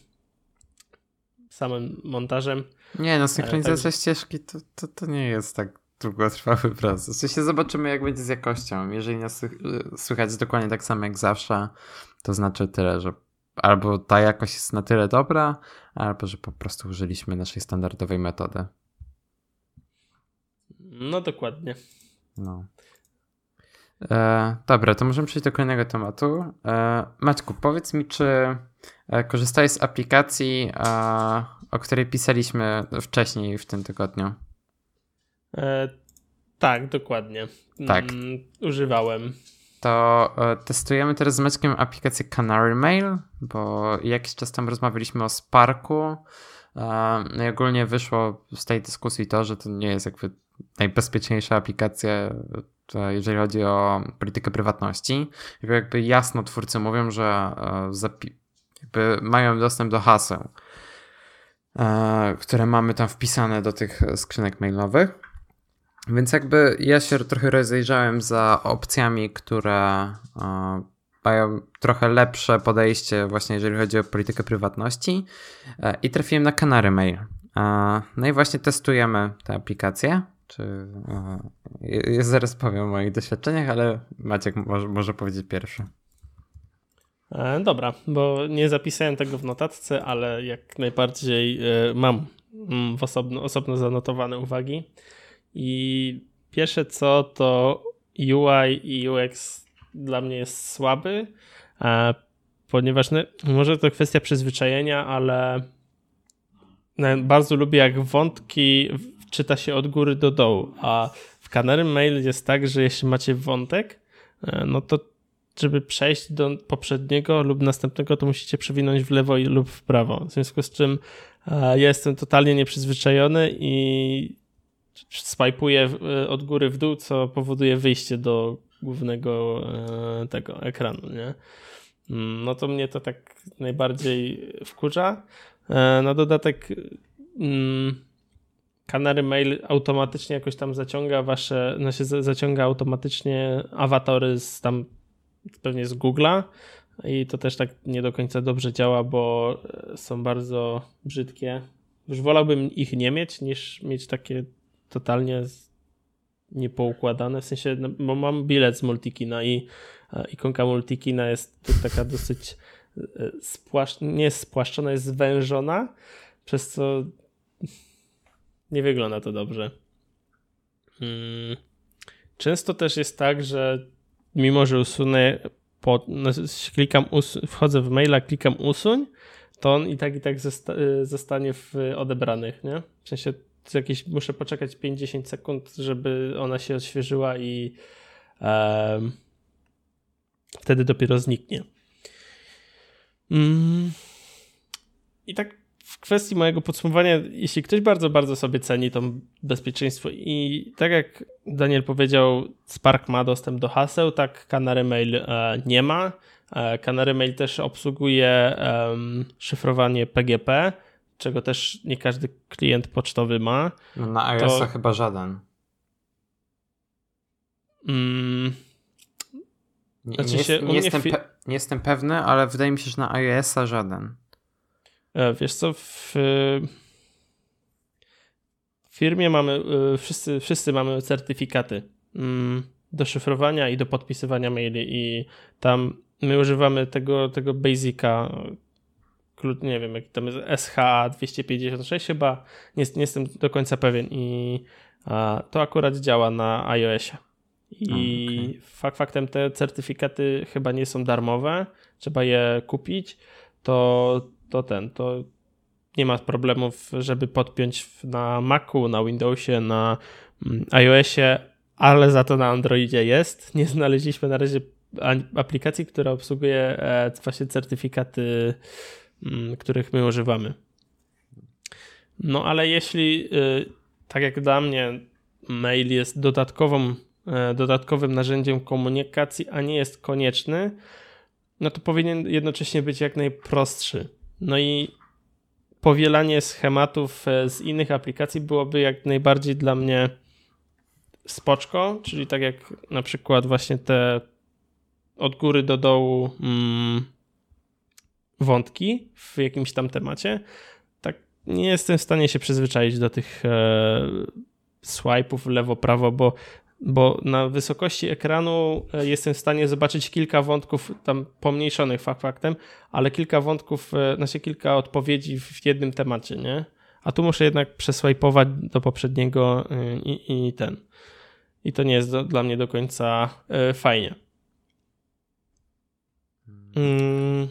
samym montażem. Nie, no synchronizacja tak, ścieżki to, to, to nie jest tak długotrwały proces. W sensie zobaczymy, jak będzie z jakością. Jeżeli nas słychać dokładnie tak samo jak zawsze, to znaczy tyle, że albo ta jakość jest na tyle dobra, albo że po prostu użyliśmy naszej standardowej metody. No dokładnie. No. E, dobra, to możemy przejść do kolejnego tematu. E, Maćku, powiedz mi, czy e, korzystałeś z aplikacji, e, o której pisaliśmy wcześniej w tym tygodniu? E, tak, dokładnie. Tak. Mm, używałem. To e, testujemy teraz z Maćkiem aplikację Canary Mail, bo jakiś czas tam rozmawialiśmy o Sparku. E, no i ogólnie wyszło z tej dyskusji to, że to nie jest jakby najbezpieczniejsza aplikacja, jeżeli chodzi o politykę prywatności. Jakby jasno twórcy mówią, że jakby mają dostęp do haseł, które mamy tam wpisane do tych skrzynek mailowych. Więc jakby ja się trochę rozejrzałem za opcjami, które e, mają trochę lepsze podejście właśnie jeżeli chodzi o politykę prywatności e, i trafiłem na Canary Mail. E, no i właśnie testujemy tę aplikację. Czy, ja zaraz powiem o moich doświadczeniach, ale Maciek może, może powiedzieć pierwszy. Dobra, bo nie zapisałem tego w notatce, ale jak najbardziej mam mm, w osobno, osobno zanotowane uwagi. I pierwsze co to UI i UX dla mnie jest słaby, ponieważ no, może to kwestia przyzwyczajenia, ale bardzo lubię jak wątki czyta się od góry do dołu, a w Canary Mail jest tak, że jeśli macie wątek, e, no to żeby przejść do poprzedniego lub następnego, to musicie przewinąć w lewo lub w prawo. W związku z czym e, ja jestem totalnie nieprzyzwyczajony i swajpuje e, od góry w dół, co powoduje wyjście do głównego e, tego ekranu, nie? Mm, no to mnie to tak najbardziej wkurza. E, na dodatek mm, Canary Mail automatycznie jakoś tam zaciąga wasze, znaczy zaciąga automatycznie awatary z tam pewnie z Google'a i to też tak nie do końca dobrze działa, bo są bardzo brzydkie. Już wolałbym ich nie mieć, niż mieć takie totalnie niepoukładane. W sensie, no, bo mam bilet z Multikina i e, ikonka Multikina jest taka dosyć e, spłaszcz... nie spłaszczona, jest zwężona, przez co nie wygląda to dobrze. Hmm. Często też jest tak, że mimo, że usunę po, no, klikam wchodzę w maila, klikam usuń, to on i tak i tak zosta y, zostanie w odebranych, nie? W sensie jakieś, muszę poczekać 50 sekund, żeby ona się odświeżyła i um, wtedy dopiero zniknie. Mm. I tak w kwestii mojego podsumowania, jeśli ktoś bardzo, bardzo sobie ceni to bezpieczeństwo i tak jak Daniel powiedział, Spark ma dostęp do haseł, tak Canary Mail e, nie ma. E, Canary Mail też obsługuje szyfrowanie PGP, czego też nie każdy klient pocztowy ma. No na iOS to... chyba żaden. Mm... Znaczy nie, się, nie, jestem fi... nie jestem pewny, ale wydaje mi się, że na iOS-a żaden. E, wiesz co, w firmie mamy, e, wszyscy, wszyscy mamy certyfikaty mm, do szyfrowania i do podpisywania maili i tam my używamy tego, tego basica, nie wiem, jak tam jest SH 256 chyba, nie, nie jestem do końca pewien i a, to akurat działa na iOSie. I okay. fakt faktem te certyfikaty chyba nie są darmowe, trzeba je kupić. To to ten, to nie ma problemów, żeby podpiąć na Macu, na Windowsie, na mm, iOSie, ale za to na Androidzie jest. Nie znaleźliśmy na razie aplikacji, która obsługuje e, właśnie certyfikaty, których my używamy. No ale jeśli, y, tak jak dla mnie, mail jest dodatkową, e, dodatkowym narzędziem komunikacji, a nie jest konieczny, no to powinien jednocześnie być jak najprostszy no i powielanie schematów e, z innych aplikacji byłoby jak najbardziej dla mnie spoczko, czyli tak jak na przykład właśnie te od góry do dołu mm, wątki w jakimś tam temacie. Tak nie jestem w stanie się przyzwyczaić do tych e, swipe'ów lewo-prawo, bo bo na wysokości ekranu e, jestem w stanie zobaczyć kilka wątków tam pomniejszonych faktem, ale kilka wątków, e, znaczy kilka odpowiedzi w jednym temacie, nie? A tu muszę jednak przeswajpować do poprzedniego e, i, i ten. I to nie jest do, dla mnie do końca fajnie. Mm.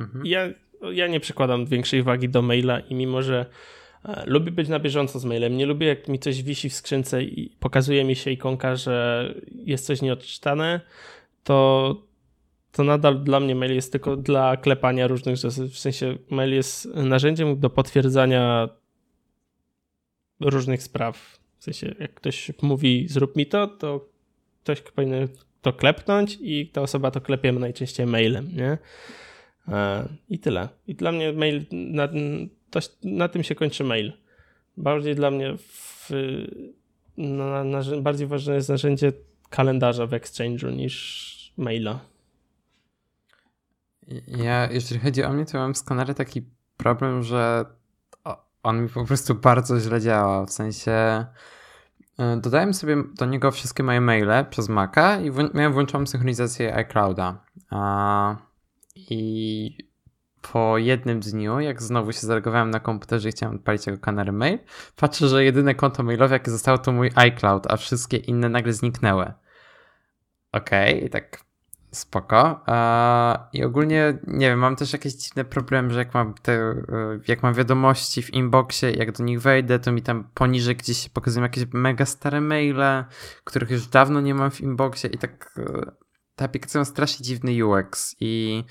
Mhm. Ja, ja nie przykładam większej wagi do maila i mimo, że E, lubię być na bieżąco z mailem. Nie lubię, jak mi coś wisi w skrzynce i pokazuje mi się ikonka, że jest coś nieodczytane, to, to nadal dla mnie mail jest tylko dla klepania różnych rzeczy. W sensie mail jest narzędziem do potwierdzania różnych spraw. W sensie, jak ktoś mówi zrób mi to, to ktoś powinien to klepnąć i ta osoba to klepie najczęściej mailem, nie? E, I tyle. I dla mnie mail na, na tym się kończy mail. Bardziej dla mnie w, na, na, bardziej ważne jest narzędzie kalendarza w Exchange'u niż maila. Ja, jeżeli chodzi o mnie, to mam skanery taki problem, że on mi po prostu bardzo źle działa. W sensie e, dodałem sobie do niego wszystkie moje maile przez Maca i miałem włączoną synchronizację iClouda. I po jednym dniu, jak znowu się zalegowałem na komputerze i chciałem odpalić jego Canary Mail, patrzę, że jedyne konto mailowe, jakie zostało, to mój iCloud, a wszystkie inne nagle zniknęły. Okej, okay, tak spoko. I ogólnie, nie wiem, mam też jakieś dziwne problemy, że jak mam te, e, jak mam wiadomości w inboxie, jak do nich wejdę, to mi tam poniżej gdzieś się pokazują jakieś mega stare maile, których już dawno nie mam w inboxie i tak te aplikacje mają strasznie dziwny UX i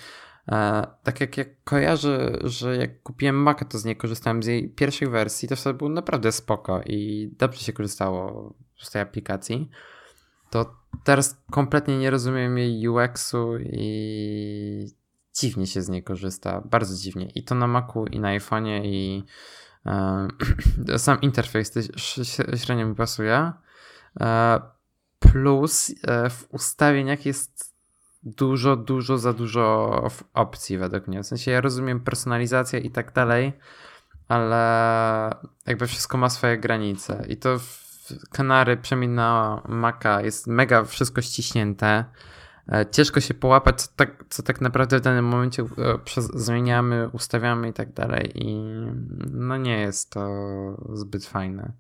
E, tak jak, jak kojarzę, że jak kupiłem Maca, to z niej korzystałem z jej pierwszej wersji, to wtedy było naprawdę spoko i dobrze się korzystało z tej aplikacji. To teraz kompletnie nie rozumiem jej UX-u i dziwnie się z niej korzysta, bardzo dziwnie. I to na Macu, i na iPhone'ie, i E, *clears throat* sam interfejs średnio mi pasuje. E, plus w ustawieniach jest dużo, dużo za dużo opcji według mnie. W sensie ja rozumiem personalizację i tak dalej, ale jakby wszystko ma swoje granice i to w Kanary przemian na Maca jest mega wszystko ściśnięte. E, ciężko się połapać, co tak, co tak naprawdę w danym momencie e, zmieniamy, ustawiamy i tak dalej. I no nie jest to zbyt fajne.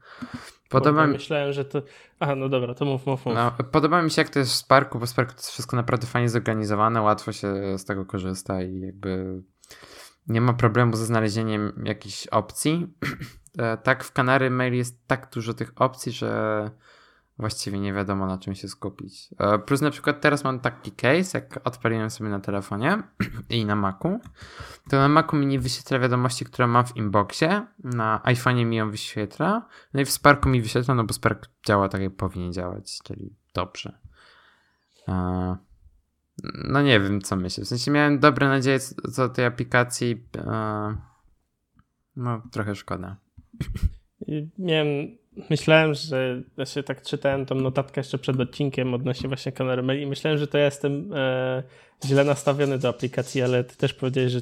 Podoba mi... Myślałem, że to... Aha, no dobra, to mów, mów, mów. No, podoba mi się, jak to jest w Sparku, bo w Sparku to jest wszystko naprawdę fajnie zorganizowane, łatwo się z tego korzysta i jakby nie ma problemu ze znalezieniem jakichś opcji. *clears throat* E, tak, w Kanary Mail jest tak dużo tych opcji, że właściwie nie wiadomo na czym się skupić. E, plus na przykład teraz mam taki case, jak odpaliłem sobie na telefonie *clears throat* i na Macu, to na Macu mi nie wyświetla wiadomości, które mam w inboxie, na iPhone'ie mi ją wyświetla, no i w Sparku mi wyświetla, no bo Spark działa tak jak powinien działać, czyli dobrze. E, no nie wiem co myślę, w sensie miałem dobre nadzieje co do tej aplikacji, no trochę szkoda. Miałem, myślałem, że właśnie tak czytałem tą notatkę jeszcze przed odcinkiem odnośnie właśnie Canary i myślałem, że to ja jestem e, źle nastawiony do aplikacji, ale ty też powiedziałeś, że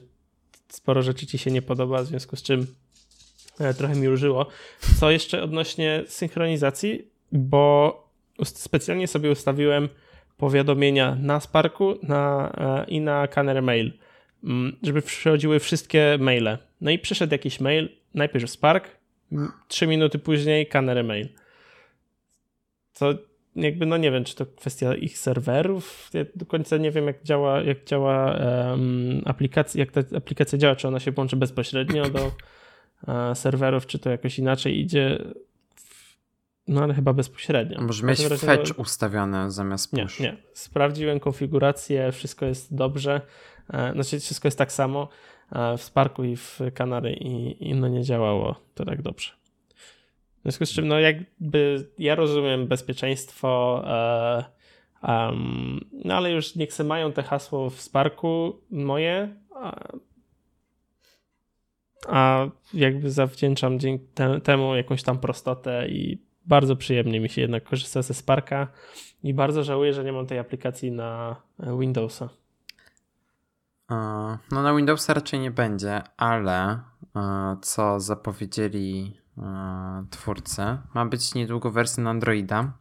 sporo rzeczy ci się nie podoba, w związku z czym e, trochę mi użyło. Co jeszcze odnośnie synchronizacji, bo specjalnie sobie ustawiłem powiadomienia na Sparku na, e, i na Canary Mail, mm, żeby przychodziły wszystkie maile. No i przyszedł jakiś mail, najpierw Spark, trzy minuty później Canary Mail. Co jakby, no nie wiem, czy to kwestia ich serwerów. Ja do końca nie wiem, jak działa, jak działa um, aplikacja, jak ta aplikacja działa, czy ona się łączy bezpośrednio do uh, serwerów, czy to jakoś inaczej idzie. No ale chyba bezpośrednio. Może mieć fetch ustawione zamiast push. Nie, nie. Sprawdziłem konfigurację, wszystko jest dobrze. E, znaczy wszystko jest tak samo w Sparku i w Kanary i, i no nie działało to tak dobrze. W związku z czym, no jakby ja rozumiem bezpieczeństwo, e, um, no ale już niech se mają te hasło w Sparku moje, a, a jakby zawdzięczam dzięki temu jakąś tam prostotę i bardzo przyjemnie mi się jednak korzysta ze Sparka i bardzo żałuję, że nie mam tej aplikacji na Windowsa. No na Windowsa raczej nie będzie, ale e, co zapowiedzieli e, twórcy, ma być niedługo wersja na Androida.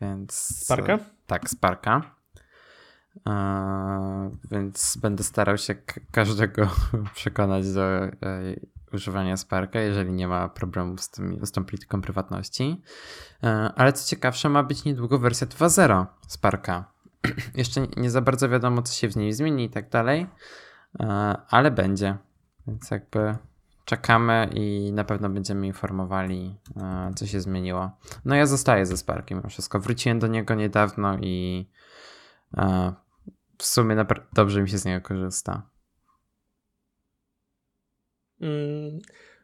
Więc. Sparka? Tak, Sparka. Więc będę starał się każdego *laughs* przekonać do e, używania Sparka, jeżeli nie ma problemu z, tym, z tą polityką prywatności. Ale co ciekawsze, ma być niedługo wersja 2.0 Sparka. *clears throat* Jeszcze nie za bardzo wiadomo, co się w niej zmieni i tak dalej, e, ale będzie. Więc jakby czekamy i na pewno będziemy informowali, e, co się zmieniło. No ja zostaję ze Sparkiem wszystko. Wróciłem do niego niedawno i e, w sumie dobrze mi się z niego korzysta. Mm,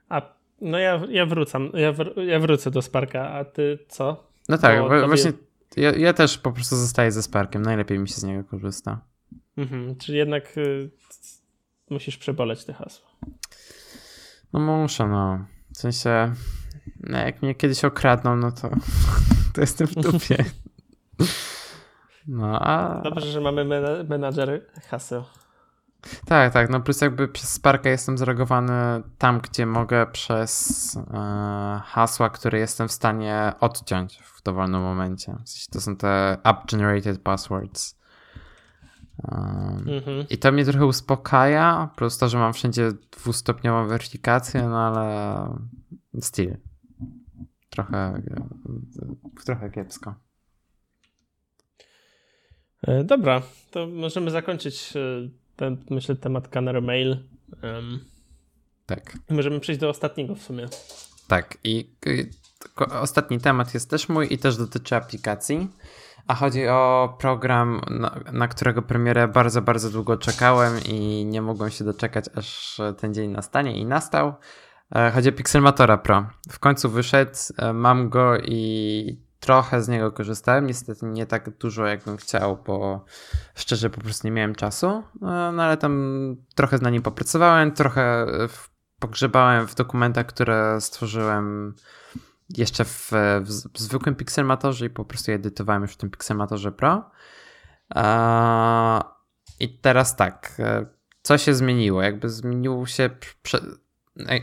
a no ja, ja wrócam, ja, wr ja wrócę do Sparka, a ty co? No tak, Bo właśnie ja, ja też po prostu zostaję ze Sparkiem. Najlepiej mi się z niego korzysta. Mhm, czyli jednak y, musisz przeboleć te hasła. No muszę, no. W sensie, no jak mnie kiedyś okradną, no to, *laughs* to jestem w dupie. *laughs* No, a... Dobrze, że mamy menadżer haseł. Tak, tak. No plus jakby przez Sparka jestem zalogowany tam, gdzie mogę przez e, hasła, które jestem w stanie odciąć w dowolnym momencie. W sensie to są te app-generated passwords. Um, mhm. I to mnie trochę uspokaja, plus to, że mam wszędzie dwustopniową weryfikację, no ale still. Trochę, trochę kiepsko. E, dobra, to możemy zakończyć ten, myślę, temat Canary Mail. Um, tak. Możemy przejść do ostatniego w sumie. Tak, i ostatni temat jest też mój i też dotyczy aplikacji. A chodzi o program, na, na, którego premierę bardzo, bardzo długo czekałem i nie mogłem się doczekać, aż ten dzień nastanie i nastał. E, chodzi o Pixelmatora Pro. W końcu wyszedł, e, mam go i trochę z niego korzystałem, niestety nie tak dużo jakbym chciał, bo szczerze po prostu nie miałem czasu, no, no ale tam trochę na nim popracowałem, trochę pogrzebałem w dokumentach, które stworzyłem jeszcze w, w, w zwykłym Pixelmatorze i po prostu je edytowałem już w tym Pixelmatorze Pro. I teraz tak, e, co się zmieniło? Jakby zmieniło się.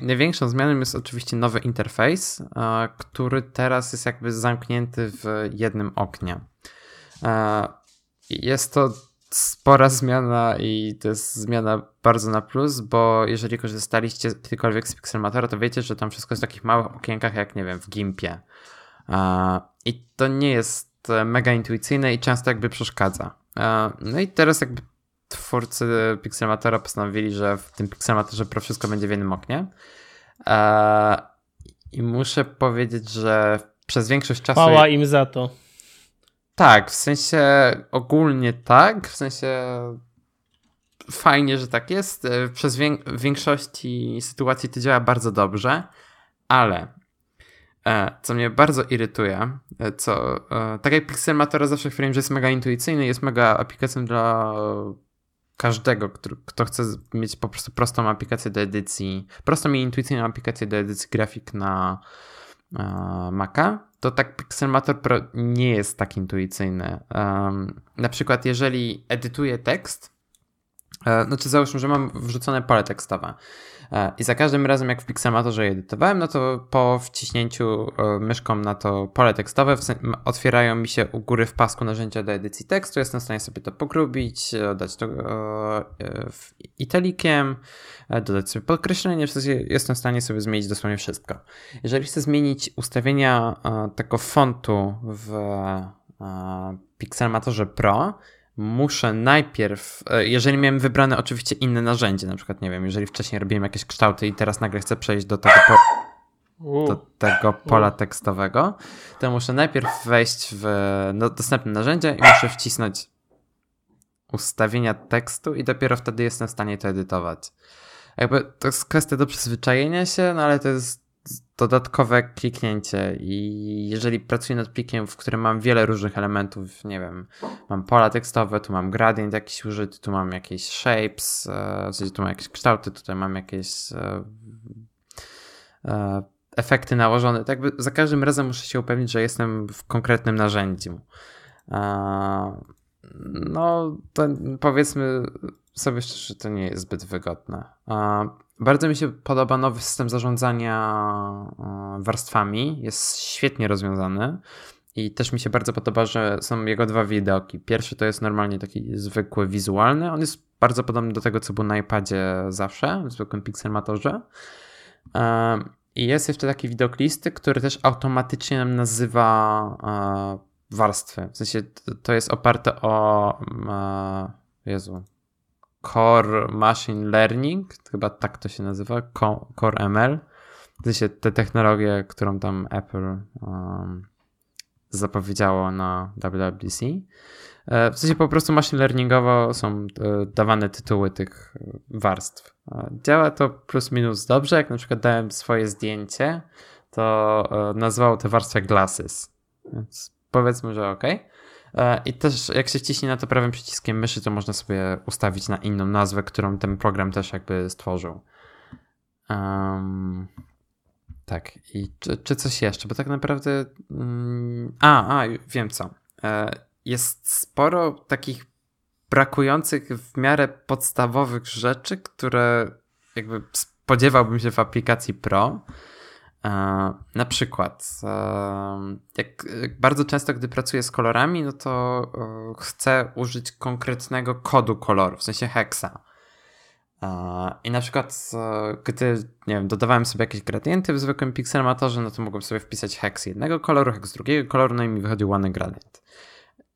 Największą zmianą jest oczywiście nowy interfejs, który teraz jest jakby zamknięty w jednym oknie. Jest to spora zmiana i to jest zmiana bardzo na plus, bo jeżeli korzystaliście kiedykolwiek z Pixelmatora, to wiecie, że tam wszystko jest w takich małych okienkach, jak nie wiem, w Gimpie. I to nie jest mega intuicyjne i często jakby przeszkadza. No i teraz jakby twórcy Pixelmatora postanowili, że w tym Pixelmatorze Pro wszystko będzie w jednym oknie. I muszę powiedzieć, że przez większość czasu... Chwała im za to. Tak, w sensie ogólnie tak, w sensie fajnie, że tak jest. E, przez wiek w większości sytuacji to działa bardzo dobrze, ale e, co mnie bardzo irytuje, e, co tak jak Pixelmator zawsze chwilę, że jest mega intuicyjny, jest mega aplikacją dla każdego, kto chce mieć po prostu prostą aplikację do edycji, prostą i intuicyjną aplikację do edycji grafik na Maca, to tak Pixelmator Pro nie jest tak intuicyjny. Na przykład, jeżeli edytuję tekst, e, znaczy załóżmy, że mam wrzucone pole tekstowe e, i za każdym razem jak w Pixelmatorze je edytowałem, no to po wciśnięciu e, myszką na to pole tekstowe otwierają mi się u góry w pasku narzędzia do edycji tekstu, jestem w stanie sobie to pogrubić, dać to italikiem, dodać sobie podkreślenie, w sensie jestem w stanie sobie zmienić dosłownie wszystko. Jeżeli chcę zmienić ustawienia tego fontu w Pixelmatorze Pro, muszę najpierw, e, jeżeli miałem wybrane oczywiście inne narzędzie, na przykład, nie wiem, jeżeli wcześniej robiłem jakieś kształty i teraz nagle chcę przejść do tego, po, do tego pola tekstowego, to muszę najpierw wejść w no, dostępne narzędzia i muszę wcisnąć ustawienia tekstu i dopiero wtedy jestem w stanie to edytować. Jakby to jest kwestia do przyzwyczajenia się, no ale to jest dodatkowe kliknięcie i jeżeli pracuję nad plikiem, w którym mam wiele różnych elementów, nie wiem, mam pola tekstowe, tu mam gradient jakiś użyty, tu mam jakieś shapes, e, w sensie tu mam jakieś kształty, tutaj mam jakieś e, e, efekty nałożone, tak jakby za każdym razem muszę się upewnić, że jestem w konkretnym narzędziu. No, to powiedzmy sobie szczerze, że to nie jest zbyt wygodne. Bardzo mi się podoba nowy system zarządzania e, warstwami. Jest świetnie rozwiązany. I też mi się bardzo podoba, że są jego dwa widoki. Pierwszy to jest normalnie taki zwykły wizualny. On jest bardzo podobny do tego, co był na iPadzie zawsze, w zwykłym Pixelmatorze. E, I jest jeszcze taki widok listy, który też automatycznie nam nazywa e, warstwy. W sensie to jest oparte o. Jezu, Core Machine Learning, chyba tak to się nazywa, Core ML. W sensie te technologie, którą tam Apple um, zapowiedziało na WWDC. E, w sensie po prostu machine learningowo są e, dawane tytuły tych warstw. E, działa to plus minus dobrze. Jak na przykład dałem swoje zdjęcie, to nazwało te warstwy glasses. Więc powiedzmy, że ok. E, I też jak się wciśnie na to prawym przyciskiem myszy, to można sobie ustawić na inną nazwę, którą ten program też jakby stworzył. Um, tak, i czy, czy, coś jeszcze? Bo tak naprawdę. Um, a, a, wiem co. E, jest sporo takich brakujących w miarę podstawowych rzeczy, które jakby spodziewałbym się w aplikacji Pro. E, na przykład, e, jak bardzo często, gdy pracuję z kolorami, no to e, chcę użyć konkretnego kodu koloru, w sensie hexa. I na przykład, gdy nie wiem, dodawałem sobie jakieś gradienty w zwykłym Pixelmatorze, no to mogłem sobie wpisać hex jednego koloru, hex drugiego koloru, no i mi wychodził ładny gradient.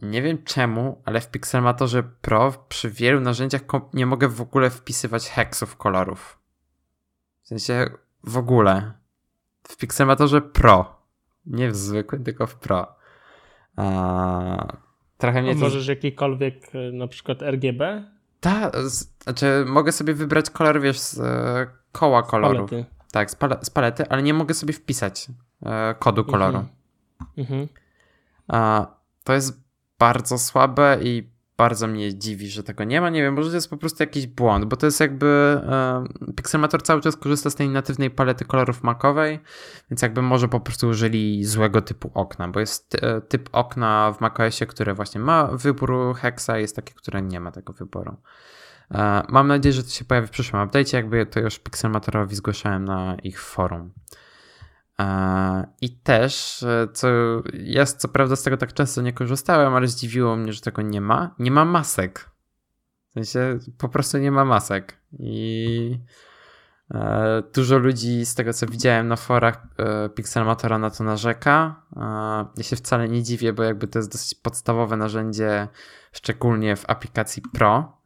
Nie wiem czemu, ale w Pixelmatorze Pro przy wielu narzędziach nie mogę w ogóle wpisywać hexów kolorów. W sensie w ogóle w Pixelmatorze Pro. Nie w zwykłym, tylko w Pro. A, trochę mnie. Możesz jakikolwiek, e, na przykład RGB? Tak, znaczy mogę sobie wybrać kolor, wiesz, z e, koła koloru. Z palety. Tak, z, pal z, palety, ale nie mogę sobie wpisać e, kodu koloru. Mhm. Mhm. A, to jest bardzo słabe i bardzo mnie dziwi, że tego nie ma. Nie wiem, może to jest po prostu jakiś błąd, bo to jest jakby e, Pixelmator cały czas korzysta z tej natywnej palety kolorów makowej, więc jakby może po prostu użyli złego typu okna, bo jest e, typ okna w macOSie, które właśnie ma wybór hexa, jest takie, które nie ma tego wyboru. E, mam nadzieję, że to się pojawi w przyszłym update'cie, jakby to już Pixelmatorowi zgłaszałem na ich forum. E, I też, e, co ja co prawda z tego tak często nie korzystałem, ale zdziwiło mnie, że tego nie ma. Nie ma masek. W sensie po prostu nie ma masek. I e, dużo ludzi z tego co widziałem na forach Pixelmatora na to narzeka. Ja się wcale nie dziwię, bo jakby to jest dosyć podstawowe narzędzie, szczególnie w aplikacji Pro.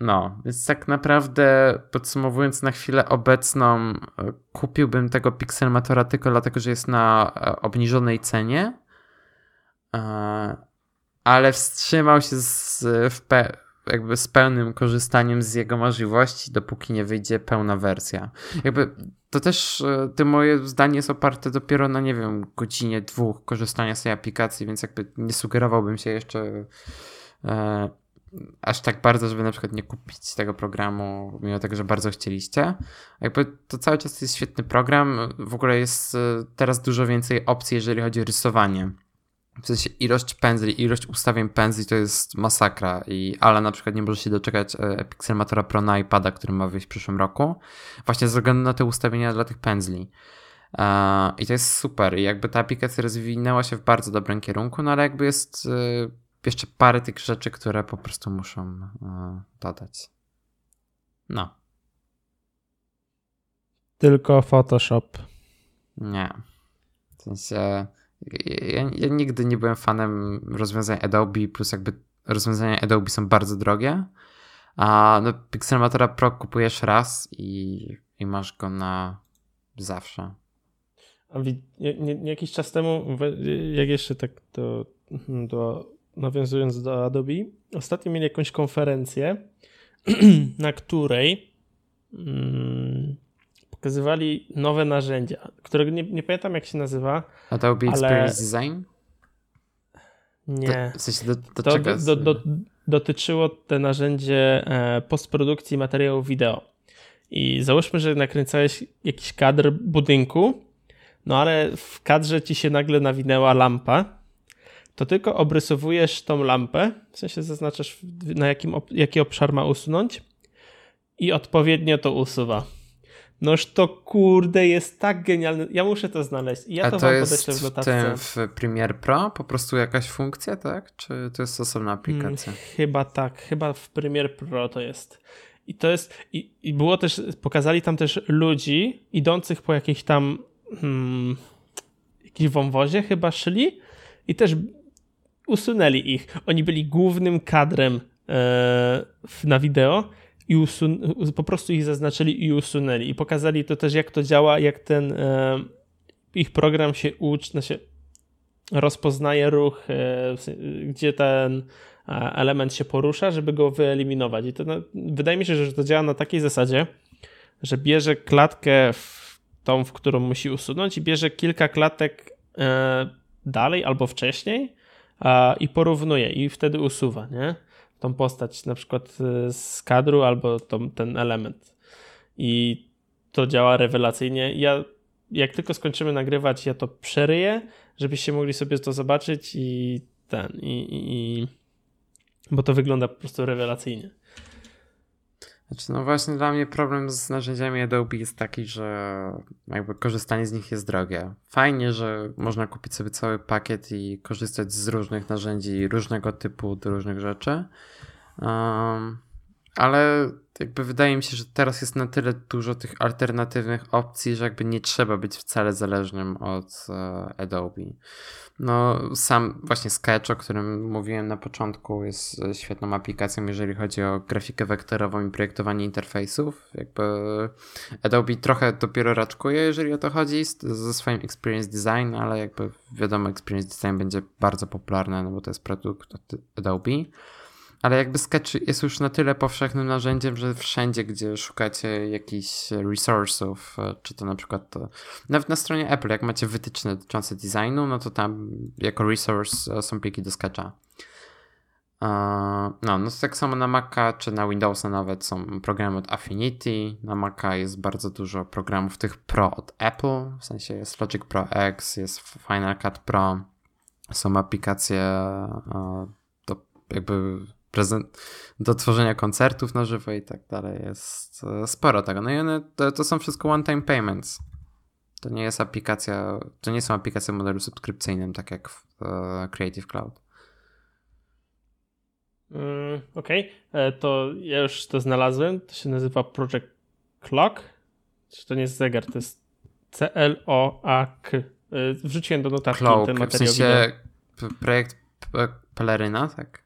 No, więc tak naprawdę podsumowując na chwilę obecną, e, kupiłbym tego Pixelmatora tylko dlatego, że jest na e, obniżonej cenie, e, ale wstrzymał się z, pe, jakby z pełnym korzystaniem z jego możliwości, dopóki nie wyjdzie pełna wersja. Jakby to też to moje zdanie jest oparte dopiero na, nie wiem, godzinie, dwóch korzystania z tej aplikacji, więc jakby nie sugerowałbym się jeszcze aż tak bardzo, żeby na przykład nie kupić tego programu, mimo tego, że bardzo chcieliście. Jakby to cały czas jest świetny program. W ogóle jest e, teraz dużo więcej opcji, jeżeli chodzi o rysowanie. W sensie ilość pędzli, ilość ustawień pędzli to jest masakra i ale na przykład nie może się doczekać e, Pixelmatora Pro na iPada, który ma wyjść w przyszłym roku. Właśnie ze względu na te ustawienia dla tych pędzli. E, I to jest super. I jakby ta aplikacja rozwinęła się w bardzo dobrym kierunku, no ale jakby jest jeszcze parę tych rzeczy, które po prostu muszą e, dodać. No. Tylko Photoshop. Nie. W sensie, ja, ja, nigdy nie byłem fanem rozwiązań Adobe, plus jakby rozwiązania Adobe są bardzo drogie. A no, Pixelmatora Pro kupujesz raz i, i masz go na zawsze. A nie, nie, jakiś czas temu, jak jeszcze tak do, do nawiązując do Adobe, ostatnio mieli jakąś konferencję, *clears throat* na której mm, pokazywali nowe narzędzia, którego nie, nie pamiętam jak się nazywa. Adobe ale... Experience Design? Nie. w sensie do, do to czego? Do, do, dotyczyło te narzędzie e, postprodukcji materiałów wideo. I załóżmy, że nakręcałeś jakiś kadr budynku, no ale w kadrze ci się nagle nawinęła lampa to tylko obrysowujesz tą lampę, w sensie zaznaczasz na jakim, jaki obszar ma usunąć i odpowiednio to usuwa. Noż to kurde jest tak genialne. Ja muszę to znaleźć. Ja A to, to jest w notatce. w Premiere Pro po prostu jakaś funkcja, tak? Czy to jest osobna aplikacja? Hmm, chyba tak. Chyba w Premiere Pro to jest. I to jest. I, i było też. Pokazali tam też ludzi idących po jakiejś tam. Hmm, jakiś wąwozie chyba szli. I też usunęli ich. Oni byli głównym kadrem e, na wideo i po prostu ich zaznaczyli i usunęli. I pokazali to też, jak to działa, jak ten e, ich program się uczy, znaczy rozpoznaje ruch, e, gdzie ten element się porusza, żeby go wyeliminować. I to no, wydaje mi się, że to działa na takiej zasadzie, że bierze klatkę w tą, w którą musi usunąć i bierze kilka klatek dalej albo wcześniej i porównuje i wtedy usuwa, nie? Tą postać na przykład y, z kadru albo tą, ten element. I to działa rewelacyjnie. Ja jak tylko skończymy nagrywać, ja to przeryję, żebyście mogli sobie to zobaczyć i ten, i, i, i bo to wygląda po prostu rewelacyjnie. Znaczy, no właśnie dla mnie problem z narzędziami Adobe jest taki, że jakby korzystanie z nich jest drogie. Fajnie, że można kupić sobie cały pakiet i korzystać z różnych narzędzi różnego typu do różnych rzeczy. Um, ale jakby wydaje mi się, że teraz jest na tyle dużo tych alternatywnych opcji, że jakby nie trzeba być wcale zależnym od e, Adobe. No, sam właśnie Sketch, o którym mówiłem na początku, jest świetną aplikacją, jeżeli chodzi o grafikę wektorową i projektowanie interfejsów. Jakby Adobe trochę dopiero raczkuje, jeżeli o to chodzi, ze swoim Experience Design, ale jakby wiadomo, Experience Design będzie bardzo popularny, no bo to jest produkt od Adobe. Ale jakby Sketch jest już na tyle powszechnym narzędziem, że wszędzie, gdzie szukacie jakichś resursów, e, czy to na przykład to, nawet na stronie Apple, jak macie wytyczne dotyczące designu, no to tam jako resource e, są pliki do Sketcha. E, no, no to tak samo na Maca czy na Windowsa nawet są programy od Affinity. Na Maca jest bardzo dużo programów tych Pro od Apple, w sensie jest Logic Pro X, jest Final Cut Pro, są aplikacje do jakby prezent, do tworzenia koncertów na żywo i tak dalej. Jest e, sporo tego. No i one, to, to są wszystko one-time payments. To nie jest aplikacja, to nie są aplikacje w modelu subskrypcyjnym, tak jak w e, Creative Cloud. Mm, Okej, okay. E, to ja już to znalazłem. To się nazywa Project Clock. Czy to nie jest zegar, to jest C-L-O-A-K. Wrzuciłem do notatki Cloak, ten materiał. W sensie projekt Peleryna, tak?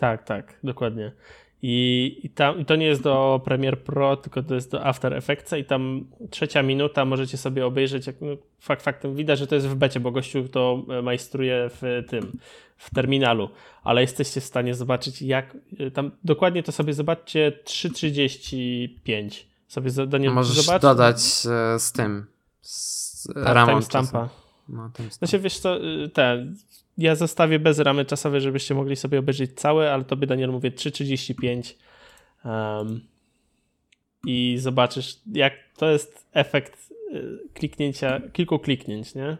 Tak, tak, dokładnie. I, i, tam, I to nie jest do Premiere Pro, tylko to jest do After Effects i tam trzecia minuta możecie sobie obejrzeć, jak, no, fakt faktem widać, że to jest w becie, bo gościu to e, majstruje w tym, w terminalu, ale jesteście w stanie zobaczyć jak, e, tam dokładnie to sobie zobaczcie 3.35 sobie do nie Możesz zobacz. dodać e, z tym, z tak, ramą timestampa. No, no się wiesz co, te ja zostawię bez ramy czasowej, żebyście mogli sobie obejrzeć całe, ale tobie Daniel mówię 3.35 um, i zobaczysz jak to jest efekt y, kliknięcia, kilku kliknięć, nie?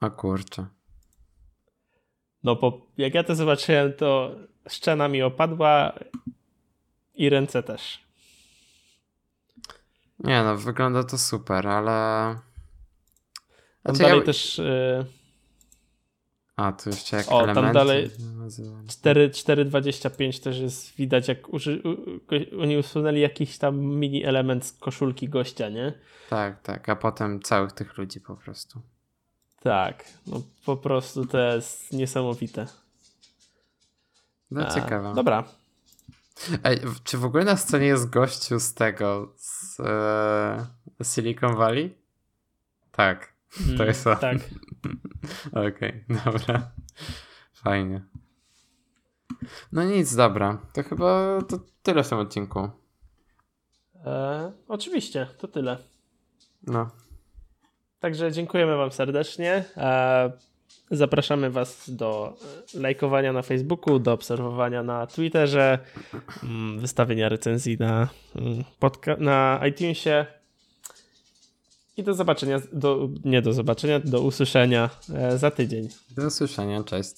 A kurczę. No bo jak ja to zobaczyłem, to szczena mi opadła i ręce też. Nie no, wygląda to super, ale tam znaczy, dalej ja... też... Yy... A, tu jeszcze jak o, elementy. tam dalej 4.25 też jest widać, jak uży... oni usunęli jakiś tam mini element z koszulki gościa, nie? Tak, tak, a potem całych tych ludzi po prostu. Tak, no po prostu to jest niesamowite. No a, ciekawe. Dobra. Ej, czy w ogóle na scenie jest gościu z tego, z e, Silicon Valley? Tak. To mm, jest on. Tak. *laughs* Okej, okay, dobra. Fajnie. No nic, dobra. To chyba to tyle w tym odcinku. E, oczywiście, to tyle. No. Także dziękujemy Wam serdecznie. E, zapraszamy Was do lajkowania na Facebooku, do obserwowania na Twitterze, mm, wystawienia recenzji na, mm, na iTunesie. I do zobaczenia, do, nie do zobaczenia, do usłyszenia e, za tydzień. Do usłyszenia, cześć.